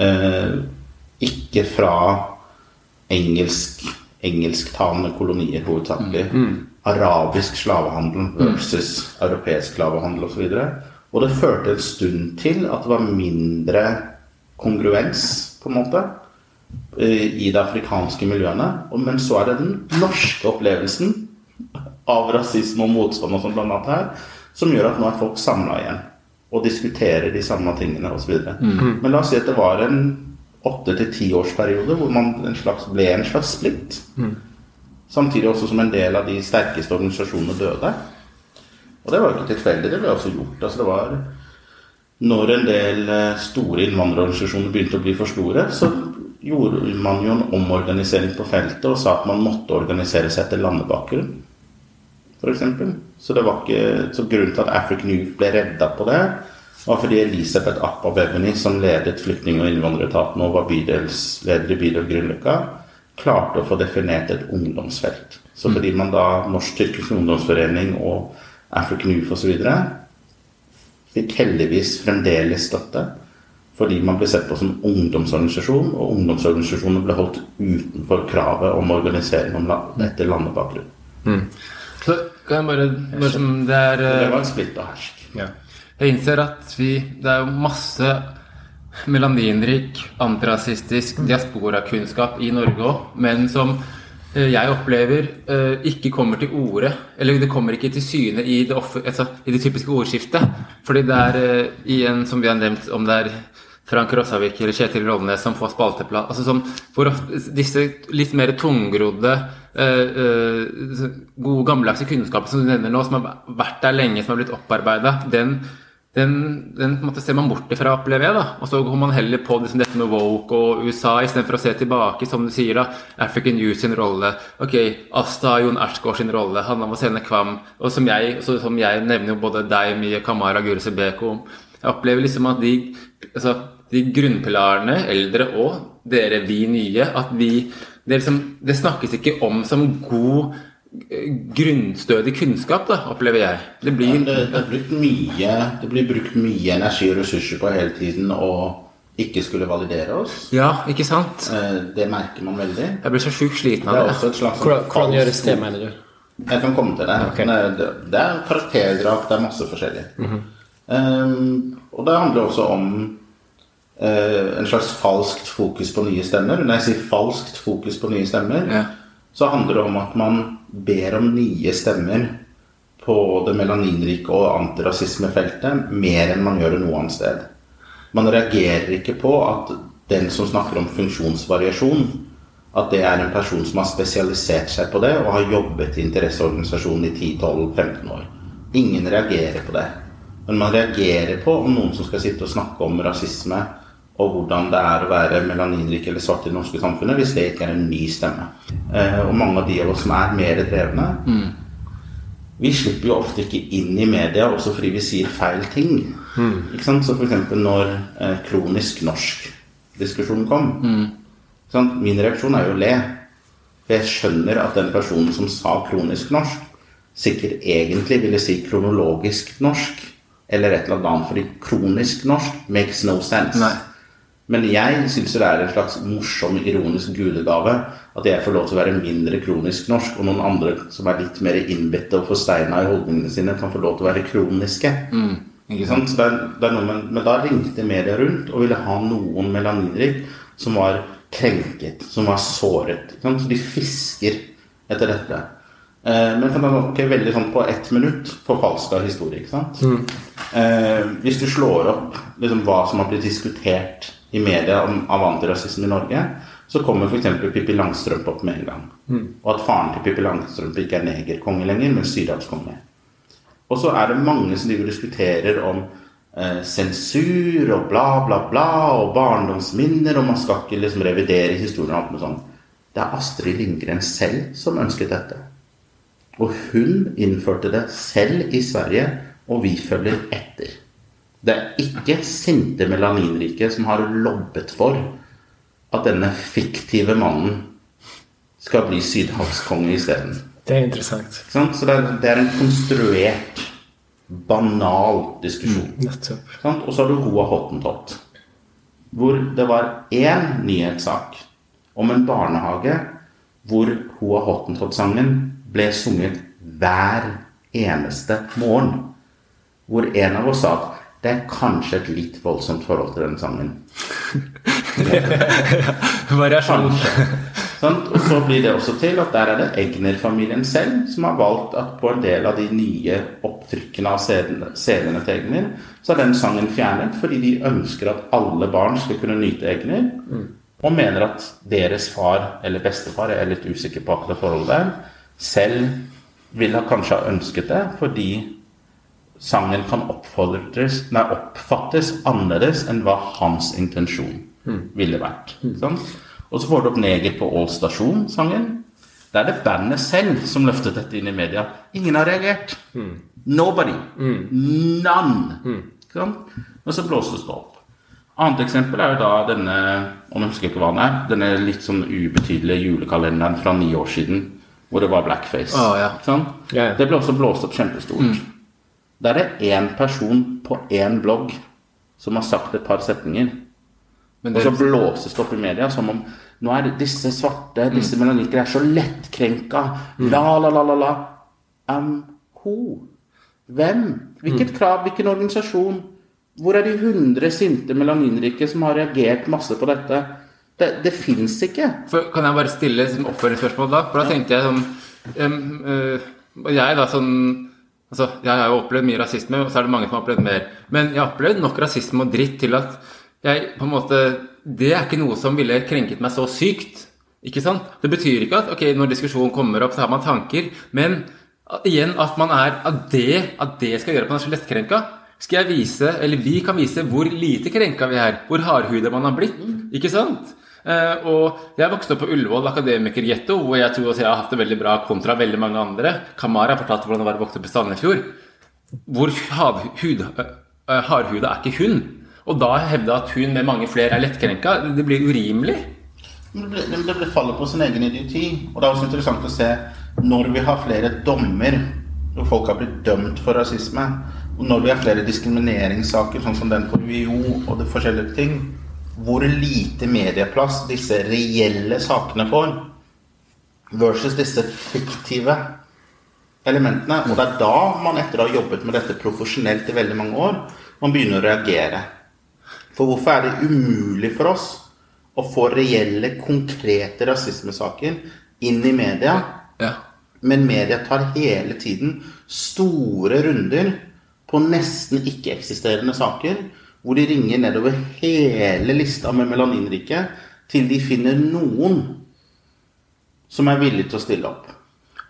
Eh, ikke fra engelsk engelsktalende kolonier hovedsakelig. Arabisk slavehandel versus europeisk slavehandel osv. Og, så og det førte en stund til at det var mindre kongruens, på en måte, eh, i de afrikanske miljøene. Men så er det den norske opplevelsen av rasisme og motstand og sånn blant annet her, som gjør at nå er folk samla igjen og diskuterer de samme tingene osv. Men la oss si at det var en åtte til tiårsperiode hvor man en slags, ble en slags splitt. Samtidig også som en del av de sterkeste organisasjonene døde. Og det var jo ikke tilfeldig, det ble også gjort. Altså det var Når en del eh, store innvandrerorganisasjoner begynte å bli for store, så gjorde man jo en omorganisering på feltet og sa at man måtte organisere seg etter landebakgrunn, f.eks. Så, det var ikke, så grunnen til at African Youth ble redda på det, var fordi Elisabeth Appa Beveny, som ledet flyktning- og innvandreretaten og var bydelsleder i bydel Grünerløkka, klarte å få definert et ungdomsfelt. Så fordi man da Norsk-Tyrkisk Ungdomsforening og African Youth osv. fikk heldigvis fremdeles støtte fordi man ble sett på som ungdomsorganisasjon, og ungdomsorganisasjoner ble holdt utenfor kravet om organisering om land, etter landebakgrunn. Så kan jeg bare, bare som det er Det eh, var en splitt og hersk. Ja. Jeg innser at vi Det er jo masse melaninrik, antirasistisk diasporakunnskap i Norge òg, men som eh, jeg opplever eh, ikke kommer til orde Eller det kommer ikke til syne i det, altså, i det typiske ordskiftet. Fordi det er eh, i en, som vi har nevnt, om det er Frank Rossavik eller Kjetil Rollnes som får spalteplass altså som, hvor Disse litt mer tungrodde, gode, gammeldagse kunnskapene som du nevner nå, som har vært der lenge, som har blitt opparbeida, den den, den måte ser man bort ifra, opplever jeg. da, Og så går man heller på liksom, dette med woke og USA, istedenfor å se tilbake, som du sier, da, African Youth sin rolle. Ok, Asta Jon Ersgaard sin rolle, Hanna Mosene Kvam, og som jeg, så, som jeg nevner jo både deg, Mie Kamara Gurse Beko. Jeg opplever liksom at de, altså, de grunnpilarene, eldre og dere, vi nye, at vi det, liksom, det snakkes ikke om som god grunnstødig kunnskap, da, opplever jeg. Det blir Det, det, er brukt mye, det blir brukt mye energi og ressurser på hele tiden å ikke skulle validere oss. Ja, ikke sant? Eh, Det merker man veldig. Jeg blir så sjukt sliten Det av er det. også et slags Hvordan, hvordan gjøres det, mener du? Jeg kan komme til det. Okay. Eh, det, det er karakterdrap, det er masse forskjellig. um, og det handler også om uh, en slags falskt fokus på nye stemmer. Når jeg sier falskt fokus på nye stemmer, Ja. Så handler det om at man ber om nye stemmer på det melaninrike og antirasismefeltet mer enn man gjør det noe annet sted. Man reagerer ikke på at den som snakker om funksjonsvariasjon, at det er en person som har spesialisert seg på det og har jobbet i interesseorganisasjonen i 10-12-15 år. Ingen reagerer på det. Men man reagerer på om noen som skal sitte og snakke om rasisme og hvordan det er å være melaninrik eller svart i det norske samfunnet, hvis det ikke er en ny stemme. Eh, og mange av de av oss som er mer drevne, vi slipper jo ofte ikke inn i media også fordi vi sier feil ting. Ikke sant? Så f.eks. når eh, kronisk norsk-diskusjonen kom sant? Min reaksjon er jo å le. For jeg skjønner at den personen som sa kronisk norsk, sikkert egentlig ville si kronologisk norsk eller et eller annet, fordi kronisk norsk makes no sense. Nei. Men jeg syns det er en slags morsom, ironisk gudegave at jeg får lov til å være mindre kronisk norsk, og noen andre som er litt mer innbitte og forsteina i holdningene sine, kan få lov til å være kroniske. Ikke sant? Det er, det er med, men da ringte media rundt og ville ha noen melaninrik som var krenket, som var såret. Ikke sant? Så de fisker etter dette. Eh, men for da, nok veldig sånn på ett minutt forfalska historie. ikke sant? Eh, hvis du slår opp liksom, hva som har blitt diskutert i media om, av antirasisme i Norge, så kommer f.eks. Pippi Langstrømpe opp med en gang. Og at faren til Pippi Langstrømpe ikke er negerkonge lenger, men sydhavskonge. Og så er det mange som driver diskuterer om eh, sensur og bla, bla, bla, og barndomsminner, og man skal ikke liksom revidere historien og alt med sånn. Det er Astrid Lindgren selv som ønsket dette. Og hun innførte det selv i Sverige, og vi følger etter. Det er ikke sinte melaninrike som har lobbet for at denne fiktive mannen skal bli sydhavskonge isteden. Det er interessant. Sånn? Så det er, det er en konstruert, banal diskusjon. Nettopp. sånn? Og så har du Hoa Hottentott, hvor det var én nyhetssak om en barnehage hvor Hoa Hottentott-sangen ble sunget hver eneste morgen. Hvor en av oss sa at det er kanskje et litt voldsomt forhold til den sangen. Variasjon. Sånn? Og så blir det også til at der er det Egner-familien selv som har valgt at på en del av de nye opptrykkene av CD-ene til Egner, så er den sangen fjernet fordi de ønsker at alle barn skal kunne nyte Egner. Og mener at deres far eller bestefar, jeg er litt usikker på akkurat forholdet der, selv ville kanskje ha ønsket det fordi sangen kan nei, oppfattes annerledes enn hva hans intensjon ville vært. Sånn? Og så får du opp 'Neger på Ål stasjon'-sangen. Da er det bandet selv som løftet dette inn i media. Ingen har reagert. Nobody. None. Sånn? Og så blåses det opp. Annet eksempel er jo da denne om jeg husker ikke hva den er, denne litt sånn ubetydelige julekalenderen fra ni år siden hvor det var blackface. Oh, ja. sånn? Ja, ja. Det ble også blåst opp kjempestort. Da er det én person på én blogg som har sagt et par setninger. Men Og så blåses det opp i media som om nå er disse svarte, disse melanikere er så lettkrenka. La, la, la, la, la. Um, who? Hvem? Hvilket krav? Hvilken organisasjon? Hvor er de 100 sinte melaninrike som har reagert masse på dette? Det, det fins ikke. for, kan jeg bare stille oppfølgingsspørsmål da? For da tenkte jeg sånn um, uh, jeg da sånn Altså, jeg har jo opplevd mye rasisme, og så er det mange som har opplevd mer. Men jeg har opplevd nok rasisme og dritt til at jeg på en måte Det er ikke noe som ville krenket meg så sykt. Ikke sant? Det betyr ikke at ok, når diskusjonen kommer opp, så har man tanker. Men igjen at man er At det, at det skal gjøre at man er så lettkrenka, skal jeg vise, eller vi kan vise hvor lite krenka vi er. Hvor hardhuda man har blitt. Ikke sant? Eh, og jeg vokste opp på Ullevål akademikergetto, hvor jeg tror at jeg har hatt det veldig bra kontra veldig mange andre. Kamara fortalte hvordan det var å vokse opp i Sandefjord. Hvor hardhud, hardhuda er ikke hun. Og da hevde at hun med mange flere er lettkrenka. Det blir urimelig. Det, blir, det blir faller på sin egen idioti. Og det er også interessant å se når vi har flere dommer og folk har blitt dømt for rasisme, og når vi har flere diskrimineringssaker, sånn som den på UiO og det forskjellige ting, hvor lite medieplass disse reelle sakene får, versus disse fiktive elementene. Og det er da man, etter å ha jobbet med dette profesjonelt i veldig mange år, man begynner å reagere. For hvorfor er det umulig for oss å få reelle, konkrete rasismesaker inn i media? Ja. Men media tar hele tiden store runder på nesten ikke-eksisterende saker, hvor de ringer nedover hele lista med melaninrike til de finner noen som er villig til å stille opp.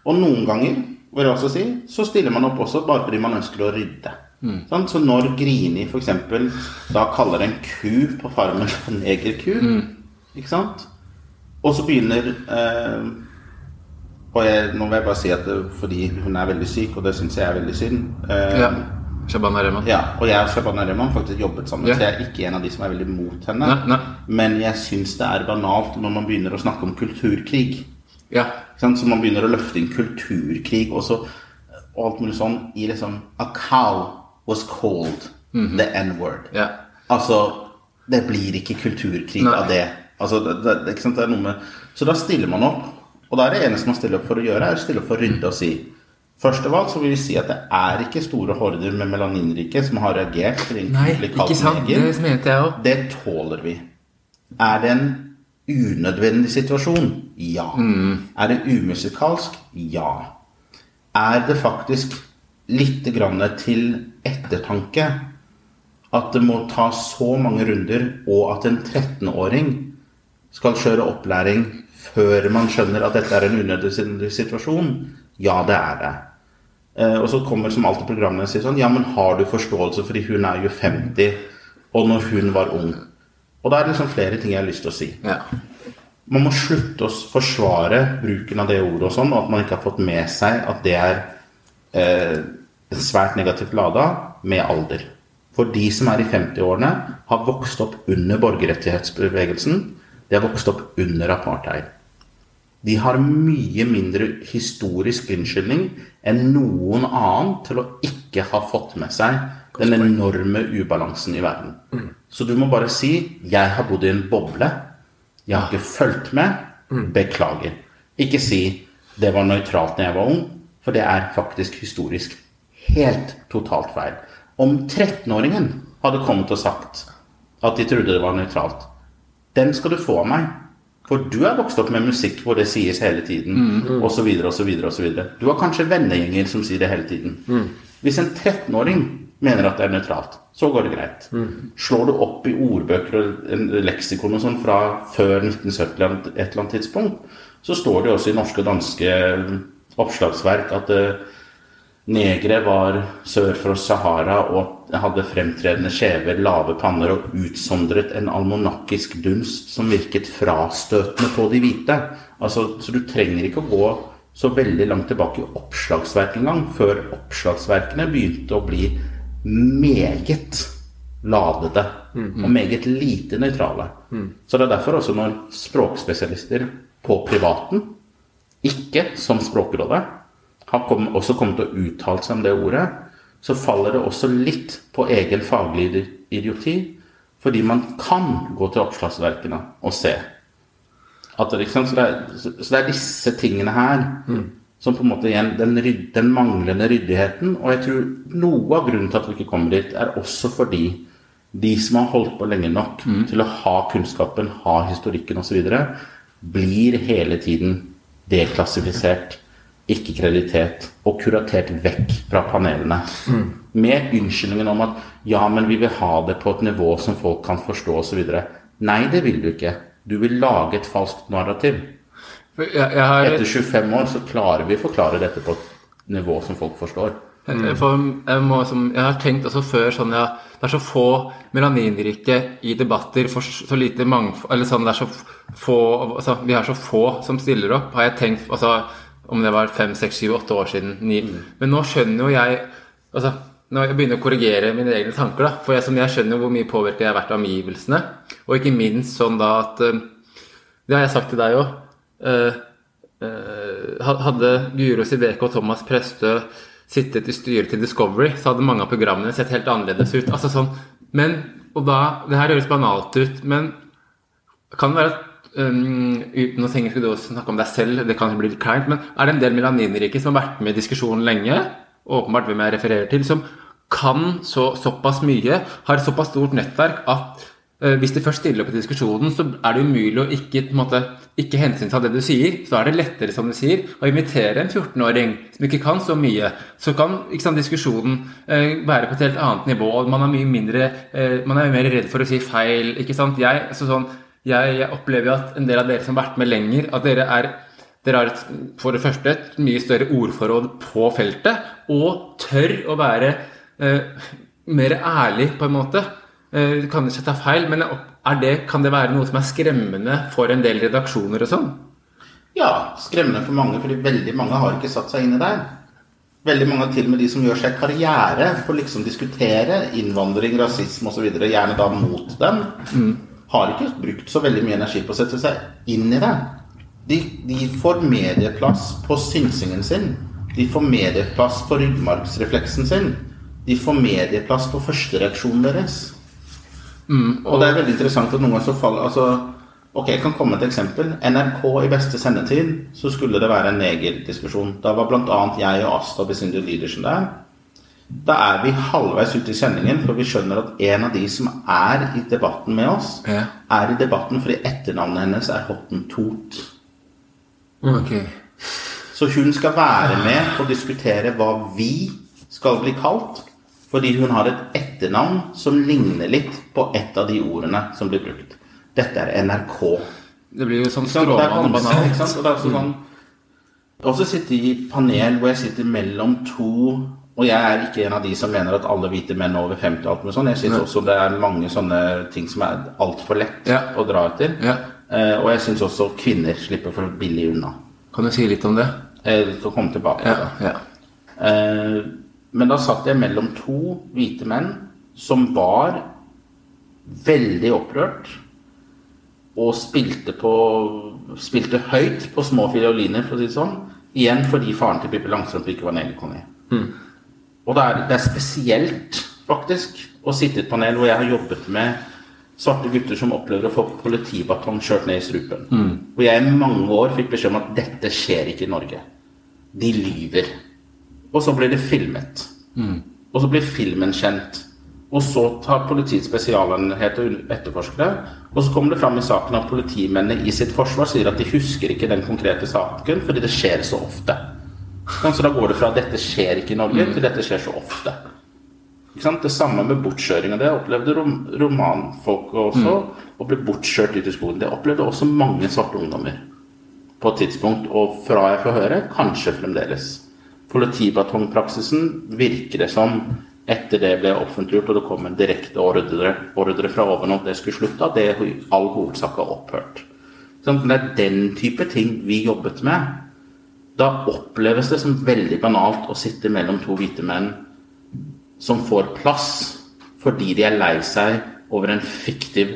Og noen ganger vil jeg også si, så stiller man opp også bare fordi man ønsker å rydde. Sant? Så når Grini f.eks. da kaller en ku på farmen for negerku, ikke sant? Og så begynner eh, Og jeg, nå vil jeg bare si at det, fordi hun er veldig syk, og det syns jeg er veldig synd eh, ja. Shabana Rehman. ja, og jeg og Shabana Rehman faktisk jobbet sammen, Ja. så jeg er ikke en av de som er veldig mot henne. Ne, ne. Men jeg syns det er banalt når man begynner å snakke om kulturkrig. Ja. Så man begynner å løfte inn kulturkrig og, så, og alt mulig sånn i liksom A cow was called the N-word. ja. Altså, det blir ikke kulturkrig Nei. av det. Altså, det, det, det er noe med Så da stiller man opp. Og da er det eneste man stiller opp for å gjøre, er å stille opp for å rydde og si Først av alt så vil vi si at det er ikke store horder med melaninrike som har reagert Nei, ikke sant? Det mente jeg òg. Det tåler vi. Er det en unødvendig situasjon? Ja. Er det umusikalsk? Ja. Er det faktisk litt grann til ettertanke at det må ta så mange runder, og at en 13-åring skal kjøre opplæring før man skjønner at dette er en unødvendig situasjon? Ja, det er det. Eh, og så kommer som alltid programmet og sier sånn Ja, men har du forståelse fordi hun er jo 50, og når hun var ung? Og da er det liksom flere ting jeg har lyst til å si. Ja. Man må slutte å forsvare bruken av det ordet og sånn, og at man ikke har fått med seg at det er eh, svært negativt lada med alder. For de som er i 50-årene, har vokst opp under borgerrettighetsbevegelsen. De har vokst opp under apartheid. De har mye mindre historisk unnskyldning enn noen annen til å ikke ha fått med seg den enorme ubalansen i verden. Så du må bare si 'Jeg har bodd i en boble'. Jeg har ikke fulgt med. Beklager. Ikke si 'det var nøytralt da jeg var ung', for det er faktisk historisk helt totalt feil. Om 13-åringen hadde kommet og sagt at de trodde det var nøytralt, den skal du få av meg. For du er vokst opp med musikk hvor det sies hele tiden, osv., osv., osv. Du har kanskje vennegjenger som sier det hele tiden. Hvis en 13-åring mener at det er nøytralt, så går det greit. Slår du opp i ordbøker og leksikon og sånn fra før 1970 eller et eller annet tidspunkt, så står det også i norske og danske oppslagsverk at eh, negere var sør for Sahara og hadde fremtredende skjever, lave panner og utsondret en almonakkisk dunst som virket frastøtende på de hvite. Altså, så du trenger ikke å gå så veldig langt tilbake i oppslagsverk engang, før oppslagsverkene begynte å bli meget ladede og meget lite nøytrale. Så det er derfor også når språkspesialister på privaten, ikke som Språkrådet, har kom, også kommet til å uttale seg om det ordet, så faller det også litt på egen faglig idioti, fordi man kan gå til oppslagsverkene og se. At det, liksom, så, det er, så det er disse tingene her som på en måte igjen den, ryd, den manglende ryddigheten. Og jeg tror noe av grunnen til at vi ikke kommer dit, er også fordi de som har holdt på lenge nok til å ha kunnskapen, ha historikken osv., blir hele tiden deklassifisert, ikke kreditert og kuratert vekk fra panelene. Med unnskyldningen om at ja, men vi vil ha det på et nivå som folk kan forstå osv. Nei, det vil du ikke. Du vil lage et falskt narrativ. Jeg, jeg har, Etter 25 år så klarer vi å forklare dette på et nivå som folk forstår. for jeg, må, som, jeg har tenkt også før sånn ja, Det er så få melaninrike i debatter, for så lite mangfold Eller sånn, det er så få altså, Vi er så få som stiller opp, har jeg tenkt altså, Om det var fem, seks, syv, åtte år siden. Ni. Men nå skjønner jo jeg altså, Når jeg begynner å korrigere mine egne tanker, da, for jeg, som jeg skjønner hvor mye påvirket jeg har vært av omgivelsene, og ikke minst sånn da at eh, Det har jeg sagt til deg òg. hadde Guro Sibeke og Thomas Prestø sittet i styret til Discovery, så hadde mange av programmene sett helt annerledes ut. Altså sånn, men, og da, Det her høres banalt ut, men kan det være at um, Uten å tenke å snakke om deg selv, det kan bli litt kleint, men er det en del melaninrike som har vært med i diskusjonen lenge, åpenbart hvem jeg refererer til, som kan så, såpass mye, har såpass stort nettverk at uh, hvis de først stiller opp i diskusjonen, så er det umulig å ikke, måte, ikke hensynta det du sier. Så er det lettere, som du sier, å invitere en 14-åring som ikke kan så mye. Så kan sant, diskusjonen uh, være på et helt annet nivå. Man er mye mindre uh, Man er mer redd for å si feil. ikke sant? Jeg, så sånn, jeg, jeg opplever at en del av dere som har vært med lenger, at dere er dere har et, for det første et mye større ordforråd på feltet, og tør å være eh, mer ærlig, på en måte. Eh, kan ikke ta feil, men det, kan det være noe som er skremmende for en del redaksjoner og sånn? Ja, skremmende for mange, fordi veldig mange har ikke satt seg inn i det. Veldig mange, til og med de som gjør seg karriere på liksom diskutere innvandring, rasisme osv., gjerne da mot dem, har ikke brukt så veldig mye energi på å sette seg inn i det. De, de får medieplass på synsingen sin. De får medieplass på ryggmargsrefleksen sin. De får medieplass på førstereaksjonen deres. og, det er veldig interessant at noen ganger så faller altså, Ok, jeg kan komme med et eksempel. NRK i beste sendetid så skulle det være en negerdiskusjon. Da var bl.a. jeg og Asta Besindu Lydersen der. Da er vi halvveis ute i sendingen, for vi skjønner at en av de som er i debatten med oss, Ja. er i debatten fordi etternavnet hennes er Hottentot. Okay. Så hun skal være med og diskutere hva vi skal bli kalt, fordi hun har et etternavn som ligner litt på et av de ordene som blir brukt. Dette er NRK. Det blir jo sånn Ikke sant? Og så sitter jeg sånn i panel hvor jeg sitter mellom to Og jeg er ikke en av de som mener at alle hvite menn over 50 og alt med sånn. Jeg syns også det er mange sånne ting som er altfor lett Ja. å dra etter. Ja. Eh, og jeg syns også kvinner slipper for billig unna. Kan du si litt om det? Jeg skal komme tilbake til Ja. det. ja. Eh, Men da satt jeg mellom to hvite menn som var veldig opprørt og spilte på Spilte høyt på små fioliner, for å si det sånn. Igjen fordi faren til Pippi Langstrømpe ikke var negerkonge. Og det er, det er spesielt, faktisk, å sitte i et panel hvor jeg har jobbet med svarte gutter som opplever å få politibatong kjørt ned i strupen. Og jeg i mange år fikk beskjed om at dette skjer ikke i Norge. De lyver. Og så blir det filmet. Og så blir filmen kjent. Og så tar politiets spesialenhet og etterforskere. Og så kommer det fram i saken at politimennene i sitt forsvar sier at de husker ikke den konkrete saken fordi det skjer så ofte. Så da går det fra 'dette skjer ikke i Norge' til 'dette skjer så ofte'. Det samme med bortkjøringa. Det opplevde rom romanfolk også. Å bli bortkjørt ut i skogen. Det opplevde også mange svarte ungdommer på et tidspunkt. Og fra jeg får høre, kanskje fremdeles. Politibatongpraksisen virker det som etter det ble offentliggjort og det kom en direkte ordre, ordre fra oven om det skulle slutte, at det i all hovedsak har opphørt. Så det er den type ting vi jobbet med. Da oppleves det som veldig banalt å sitte mellom to hvite menn som får plass fordi de er lei seg over en fiktiv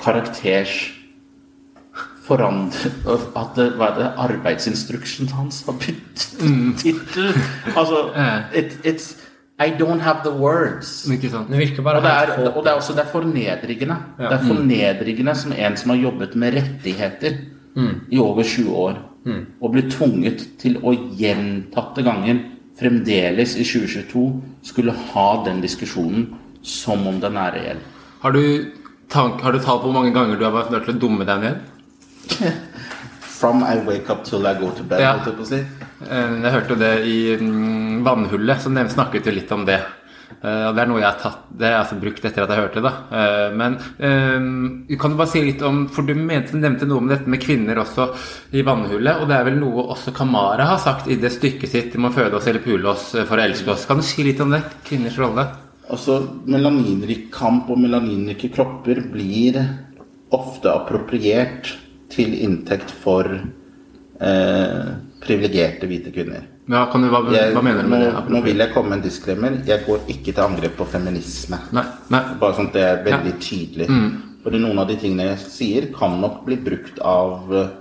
karakters forandre At det hva er det arbeidsinstruksjonen hans har byttet mm. tittel. Altså it, it's I don't have the words. Det virker bare og det er, og det er også det er fornedrigende. Ja. Det er fornedrigende som en som har jobbet med rettigheter mm. i over 20 år, mm. og blir tvunget til å gjentatte ganger fremdeles i 2022 skulle ha den diskusjonen som om den er reell. Har du, tank, har du talt på hvor mange ganger du har vært nødt til å dumme deg ned? From I wake up till I go to bed. Ja. Jeg, eh, jeg hørte det i mm, Vannhullet, så snakket jo litt om det. Uh, det er noe jeg har tatt, det er altså brukt etter at jeg hørte det. Uh, men uh, kan du bare si litt om For du mente, nevnte noe om dette med kvinner også i vannhullet. Og det er vel noe også Kamara har sagt i det stykket sitt 'De må føde oss eller pule oss for å elske oss'. Kan du si litt om det? Kvinners rolle? Altså, Melaninrik kamp og melaninrike kropper blir ofte appropriert til inntekt for eh, privilegerte hvite kvinner. Ja, du, hva, jeg, hva, mener du med det? Nå vil jeg komme med en disclaimer. Jeg går ikke til angrep på feminisme. Nei, nei. Bare sånn at det er veldig ja. tydelig. Mm. Fordi noen av de tingene jeg sier, kan nok bli brukt av eh,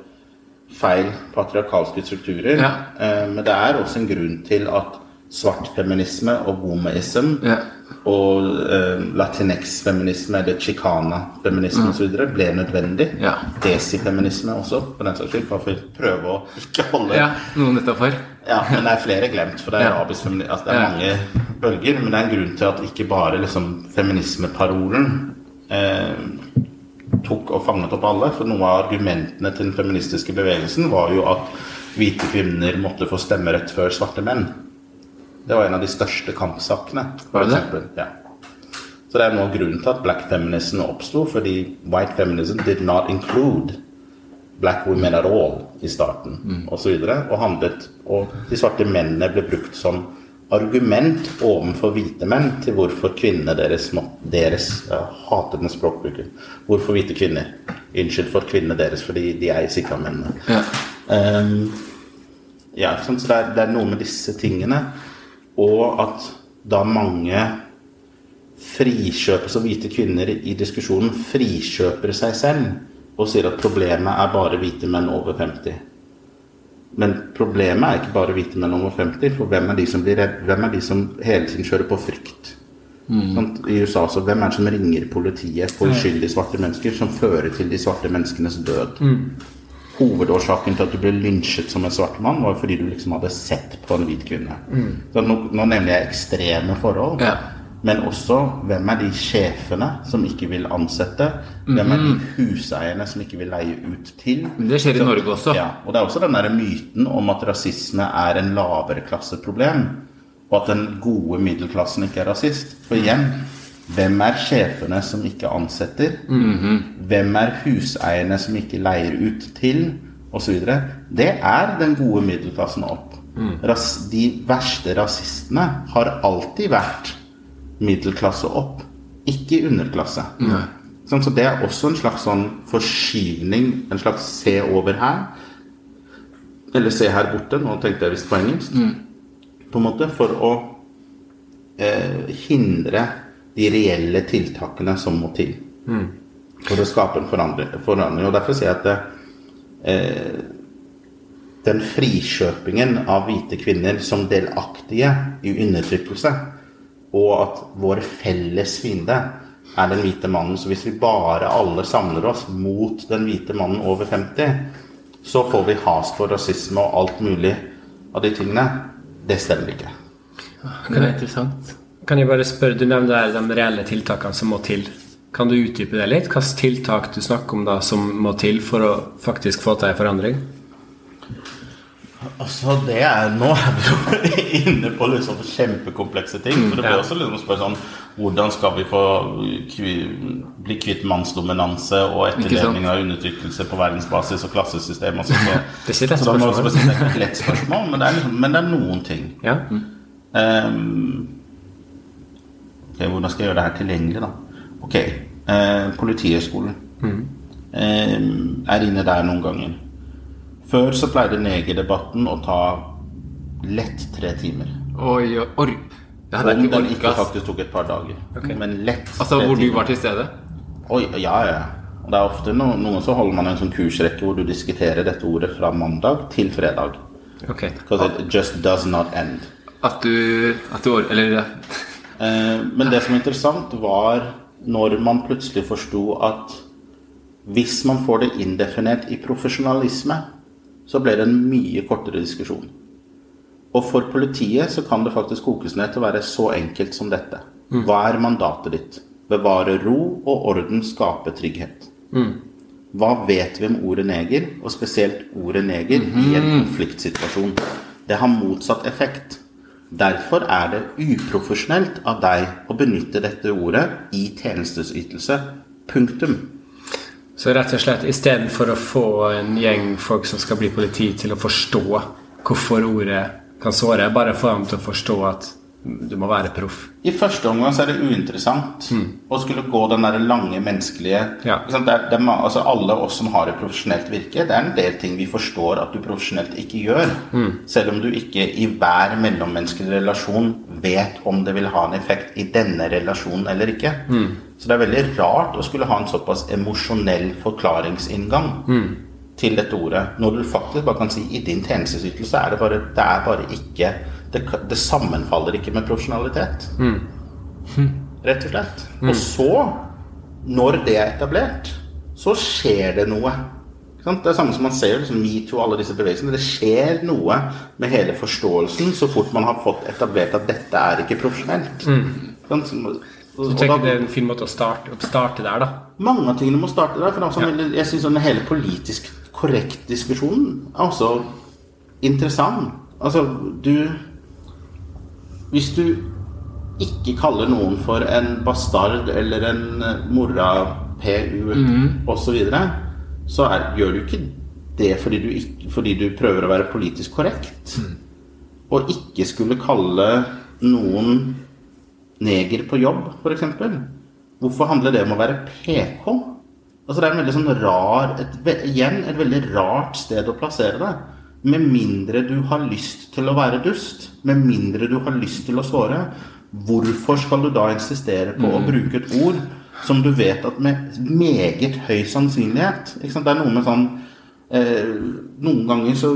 feil patriarkalske strukturer. Ja. Eh, men det er også en grunn til at svart feminisme og womaism ja og uh, latinx-feminisme, eller chicana-feminisme mm. osv. ble nødvendig. Ja. Desi-feminisme også, for den saks skyld. Bare for å prøve å ikke holde Ja, noen utafor. Ja, men det er flere glemt, for det er, ja. arabisk feminisme, altså, det er ja. mange bølger. Men det er en grunn til at ikke bare liksom, feminismeparolen eh, tok og fanget opp alle. For noe av argumentene til den feministiske bevegelsen var jo at hvite kvinner måtte få stemmerett før svarte menn. Det var en av de største kampsakene. Var det det? Ja. Så det er noe grunnen til at black feminism oppsto, fordi white feminism did not include black women at all i starten, mm. osv. Og, og handlet Og de svarte mennene ble brukt som argument overfor hvite menn til hvorfor kvinnene deres deres ja, hater den språkbruken. Hvorfor hvite kvinner? Unnskyld for kvinnene deres, fordi de eies ikke av mennene. Ja. Um, ja, så det er, det er noe med disse tingene og at da mange frikjøper som hvite kvinner i diskusjonen frikjøper seg selv og sier at problemet er bare hvite menn over 50. Men problemet er ikke bare hvite menn over 50, for hvem er de som blir redd? Hvem er de som hele tiden kjører på frykt? Mm. Sånn, I USA så hvem er det som ringer politiet på uskyldige svarte mennesker, som fører til de svarte menneskenes død? Mm hovedårsaken til at du ble lynsjet som en svart mann, var fordi du liksom hadde sett på en hvit kvinne. Mm. Så nå, nå, nevner jeg ekstreme forhold. Ja. Men også hvem er de sjefene som ikke vil ansette? Hvem er de mhm. huseierne som ikke vil leie ut til? Det skjer i Norge også. Ja, og det er også den der myten om at rasisme er en lavere klasseproblem. Og at den gode middelklassen ikke er rasist. For igjen, hvem er sjefene som ikke ansetter? Mm -hmm. Hvem er huseierne som ikke leier ut til? Osv. Det er den gode middelklassen opp. Mm. De verste rasistene har alltid vært middelklasse opp, ikke underklasse. Mm. Så det er også en slags sånn forskyvning, en slags se over her. Eller se her borte. Nå tenkte jeg visst på engelsk. Mm. På en måte for å eh, hindre de reelle tiltakene som må til mm. for å skape en forandring. forandring. Og Derfor sier jeg at det, eh, den frikjøpingen av hvite kvinner som delaktige i undertrykkelse, og at vår felles fiende er den hvite mannen. Så hvis vi bare alle samler oss mot den hvite mannen over 50, så får vi has for rasisme og alt mulig av de tingene. Det stemmer ikke. Det er interessant. Kan jeg bare spørre, Du nevner der de reelle tiltakene som må til. Kan du utdype det litt? Hvilke tiltak du snakker om da som må til for å faktisk få til en forandring? Altså, det er Nå er vi jo inne på liksom kjempekomplekse ting. For det blir også liksom spørre sånn Hvordan skal vi få kvi- bli kvitt mannsdominanse og etterlevning av undertrykkelse på verdensbasis og klassesystem? Og så, så, Det er ikke et lett så spørsmål. det er ikke lett spørsmål, men det er, liksom, men det er noen ting. Ja? Ehm, ok, hvordan skal jeg gjøre det her tilgjengelig, da? Ok, eh, Politihøgskolen Ehm, er inne der noen ganger. Før så pleide negerdebatten å ta lett tre timer. Oi, or Om ikke den ikke faktisk tok et par dager. Okay. Men lett Altså hvor du var til stede? Oi, ja, ja. Og det er ofte no, noen så holder man en sånn kursrekke hvor du diskuterer dette ordet fra mandag til fredag. Ok. Because it just does not end. At du, at du Eller. Eh, men det som er interessant, var når man plutselig forsto at hvis man får det indefinert i profesjonalisme, så ble det en mye kortere diskusjon. Og for politiet så kan det faktisk kokes ned til å være så enkelt som dette. Hva er mandatet ditt? Bevare ro og orden, skape trygghet. Hva vet vi om ordet neger, og spesielt ordet neger, i en konfliktsituasjon? Det har motsatt effekt. Derfor er det uprofesjonelt av deg å benytte dette ordet i tjenestesytelse. Punktum. Så rett og slett istedenfor å få en gjeng folk som skal bli politi, til å forstå hvorfor ordet kan såre, bare få dem til å forstå at du må være proff. I første omgang så er det uinteressant å skulle gå den der lange menneskelige Ja. liksom, det er, det er, altså Alle oss som har et profesjonelt virke, det er en del ting vi forstår at du profesjonelt ikke gjør. Selv om du ikke i hver mellommenneskelig relasjon vet om det vil ha en effekt i denne relasjonen eller ikke. Så det er veldig rart å skulle ha en såpass emosjonell forklaringsinngang til dette ordet, når du faktisk bare kan si i din tjenestesytelse er det bare, det er bare ikke det, det sammenfaller ikke med profesjonalitet. Rett og slett. Og så, når det er etablert, så skjer det noe. Det er Det samme som man ser liksom metoo og alle disse bevegelsene. Det skjer noe med hele forståelsen så fort man har fått etablert at dette er ikke profesjonelt. Mm. sant? Så- Du tenker det er en fin måte å starte, å starte der, da? mange av tingene må starte der. For er Ja. jeg syns sånn, hele politisk korrekt-diskusjonen er også interessant. Altså, du Hvis du ikke kaller noen for en bastard eller en eh, mora-PU mm. osv., så, videre, så er, gjør du ikke det fordi du, ikke, fordi du prøver å være politisk korrekt. Mhm. Og ikke skulle kalle noen neger på jobb, f.eks. Hvorfor handler det om å være PK? Altså Det er en veldig sånn rar et, Igjen et veldig rart sted å plassere det. Med mindre du har lyst til å være dust, med mindre du har lyst til å såre, hvorfor skal du da insistere på å bruke et ord som du vet at med meget høy sannsynlighet? Det er noe med sånn eh, Noen ganger så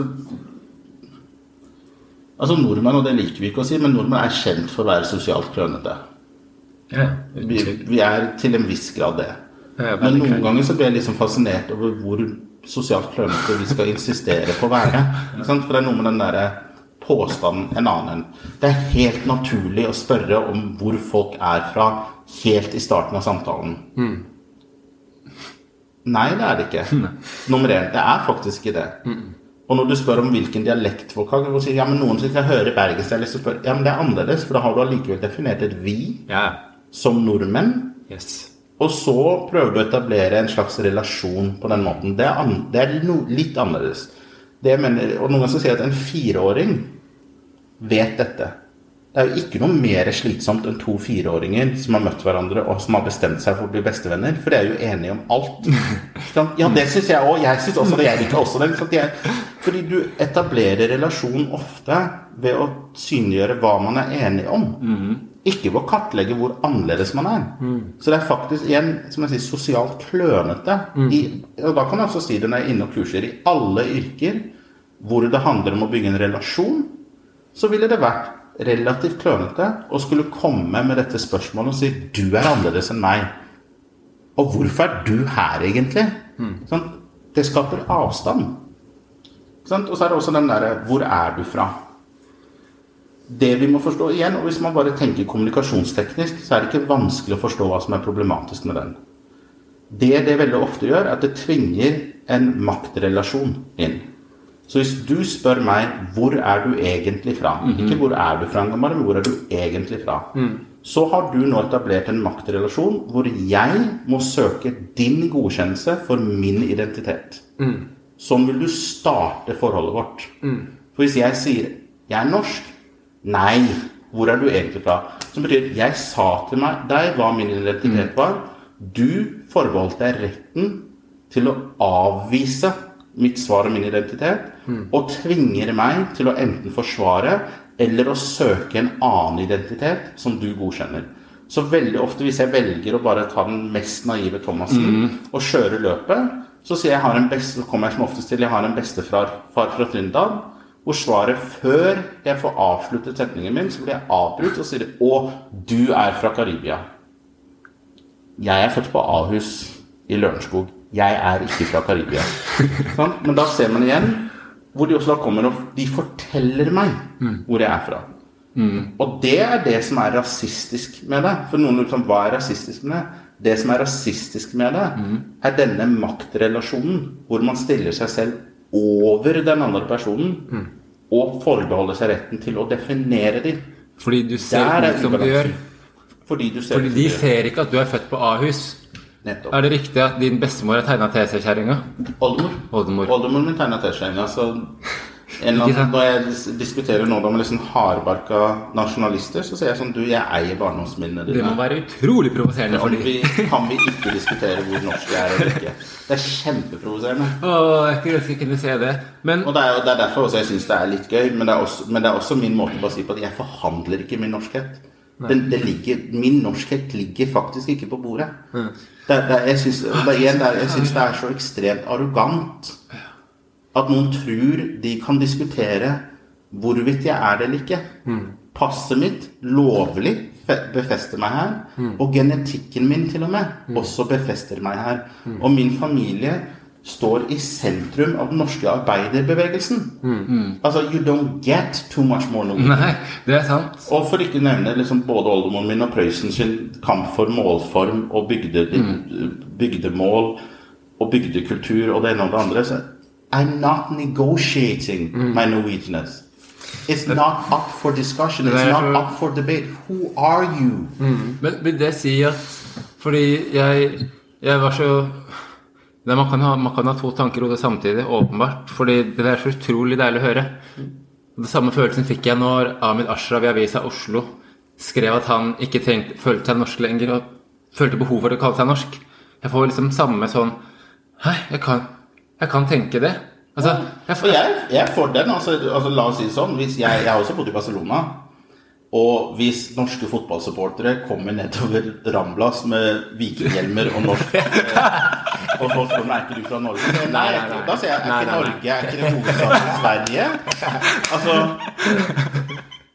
Altså Nordmenn, og det liker vi ikke å si, men nordmenn er kjent for å være sosialt klønete. Ja, Vi, vi er til en viss grad det. Men noen ganger så blir jeg liksom fascinert over hvor sosialt klønete vi skal insistere på å være. For det er noe med den derre påstanden en annen. Det er helt naturlig å spørre om hvor folk er fra helt i starten av samtalen. Nei, det er det ikke. Nummer én. Det er faktisk ikke det. Og når du spør om hvilken dialekt folk har, og sier ja, men noen som ikke hører bergensdialekt, så spør ja, men det er annerledes, for da har du allikevel definert et vi Ja. som nordmenn. Yes. Og så prøver du å etablere en slags relasjon på den måten. Det er, an, det er no, litt annerledes. Det mener, og noen ganger sier jeg at en fireåring vet dette. Det er jo ikke noe mer slitsomt enn to fireåringer som har møtt hverandre og som har bestemt seg for å bli bestevenner, for de er jo enige om alt. Ja, det syns jeg òg. Jeg syns også det. Jeg liker også det. Fordi du etablerer relasjon ofte ved å synliggjøre hva man er enig om. Ikke ved å kartlegge hvor annerledes man er. Så det er faktisk igjen som jeg sier, sosialt klønete. I, og da kan jeg også si det når jeg er inne og kurser. I alle yrker hvor det handler om å bygge en relasjon, så ville det vært relativt klønete å skulle komme med dette spørsmålet og si du er annerledes enn meg. Og hvorfor er du her, egentlig? Sånn, det skaper avstand. Sånn. Og så er det også den derre Hvor er du fra? Det vi må forstå igjen, og hvis man bare tenker kommunikasjonsteknisk, så er det ikke vanskelig å forstå hva som er problematisk med den. Det det veldig ofte gjør, er at det tvinger en maktrelasjon inn. Så hvis du spør meg hvor er du egentlig fra, ikke hvor er du fra, Angamar, men hvor er du egentlig fra, så har du nå etablert en maktrelasjon hvor jeg må søke din godkjennelse for min identitet. Sånn vil du starte forholdet vårt. For hvis jeg sier 'jeg er norsk', nei, hvor er du egentlig fra? Som betyr 'jeg sa til meg, deg hva min identitet var', du forbeholdt deg retten til å avvise mitt svar og min identitet, og tvinger meg til å enten forsvare eller å søke en annen identitet som du godkjenner. Så veldig ofte hvis jeg velger å bare ta den mest naive Thomassen og kjøre løpet, så sier jeg, jeg har en beste, kommer jeg som oftest til jeg har en bestefar far fra Trindal, hvor svaret før jeg får avsluttet setningen min, så blir jeg avbrutt og sier 'Å, du er fra Karibia'. Jeg er født på Ahus i Lørenskog. Jeg er ikke fra Karibia. Sånn? Men da ser man igjen hvor de også da kommer og de forteller meg hvor jeg er fra. Og det er det som er rasistisk med det. For noen liksom, hva er rasistisk med det? Det som er rasistisk med det, er denne maktrelasjonen hvor man stiller seg selv over den andre personen og forbeholder seg retten til å definere dem. Fordi du ser er ut som du gjør. Fordi du ser Fordi de ser ikke at du er født på Ahus. Nettopp. Er det riktig at din bestemor har tegna TC-kjerringa? Oldemor. Oldemor. Oldemoren min tegna T-skjorta. Så en eller annen, når jeg diskuterer nå med liksom hardbarka nasjonalister, så sier jeg sånn Du, jeg eier barndomsminnene Det må være utrolig provoserende for dem. vi, kan vi ikke diskutere hvor norsk jeg er eller ikke? Det er kjempeprovoserende. Åh, jeg skulle ønske jeg kunne se det. Men Og det er, det er derfor også jeg syns det er litt gøy, men det er, også, men det er også min måte å si på at jeg forhandler ikke min norskhet. Den, det ligger, min norskhet ligger faktisk ikke på bordet. Det, det, jeg syns det, det, er- jeg synes det er så ekstremt arrogant at noen tror de kan diskutere hvorvidt jeg er det eller ikke. Passet mitt lovlig befester meg her, og genetikken min til og med også befester meg her. Og min familie står i sentrum av den norske arbeiderbevegelsen. Altså, you don't get too much more Norwegian. Nei, det er sant. Og for ikke å nevne liksom både oldemoren min og Prøysen sin kamp for målform og bygde, bygdemål og bygdekultur og det ene og det andre. Så I'm not negotiating my Norwegianness. It's not up for discussion. It's not up for debate. Who are you? Men vil det si at Fordi jeg, jeg var så det, man, kan ha, man kan ha to tanker i hodet samtidig, åpenbart. Fordi det er så utrolig deilig å høre. Det samme følelsen fikk jeg når Ahmed Ashraf i Avisa Oslo skrev at han ikke trengte, følte seg norsk lenger og følte behov for å kalle seg norsk. Jeg får liksom samme sånn Hei, jeg kan, jeg kan tenke det. Altså, jeg får, jeg, jeg får den. Altså, altså, la oss si det sånn. Hvis jeg, jeg har også bodd i Barcelona. Og hvis norske fotballsupportere kommer nedover Ramblas med vikinghjelmer og norsk Og folk spør meg er ikke du fra Norge. Nei, Nei, nei, nei. Da sier jeg er ikke. Norge, er ikke det hovedstaden Sverige? Altså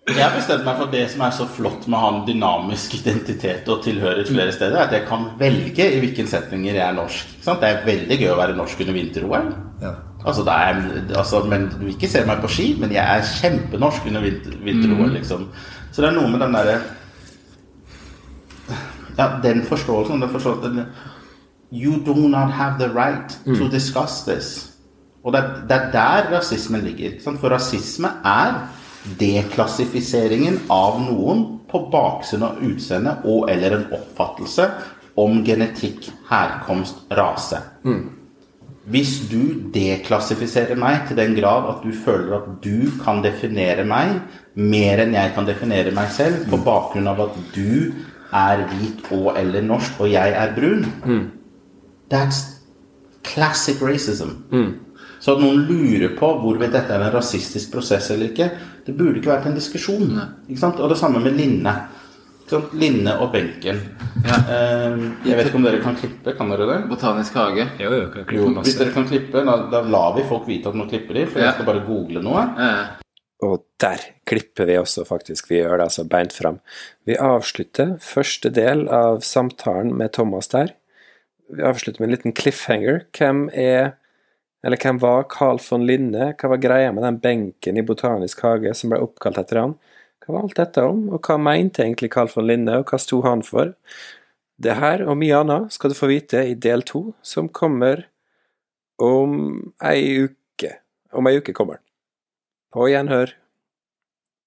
Jeg har bestemt meg for det som er så flott med å ha en dynamisk identitet og tilhørighet flere steder, er at jeg kan velge i hvilke setninger jeg er norsk. Det er veldig gøy å være norsk under vinter-OL. Ja. Altså, er, altså, men Du ikke se meg på ski, men jeg er kjempenorsk under vinter- vinter-OL. liksom. Så det er noe med den derre Ja, den forståelsen den forståelsen, You do not have the right to discuss this. Og det det er der rasismen ligger. For rasisme er deklassifiseringen av noen på baksiden av utseende og eller en oppfattelse om genetikk, herkomst, rase. Hvis du deklassifiserer meg til den grad at du føler at du kan definere meg mer enn jeg kan definere meg selv, på bakgrunn av at du er hvit og eller norsk, og jeg er brun That's classic racism. Så at noen lurer på hvorvidt dette er en rasistisk prosess eller ikke, det burde ikke vært en diskusjon. Ikke sant? Og det samme med Linne. Ikke? Linne og benken. Ja. jeg vet ikke om dere kan klippe, kan dere det? Botanisk hage. Jo, jo, kan Jo, klippe hvis dere kan klippe, da, da lar vi folk vite at man klipper de, for Ja. jeg skal bare google noe. Ja. Og der klipper vi også, faktisk. Vi gjør det altså beint fram. Vi avslutter første del av samtalen med Thomas der. Vi avslutter med en liten cliffhanger. Hvem er Eller hvem var Carl von Linne? Hva var greia med den benken i Botanisk hage som ble oppkalt etter han? Hva var alt dette om, og hva mente egentlig Carl von Linne, og hva sto han for? Det her og mye annet skal du få vite i del to, som kommer om ei uke. Om ei uke kommer den. På gjenhør.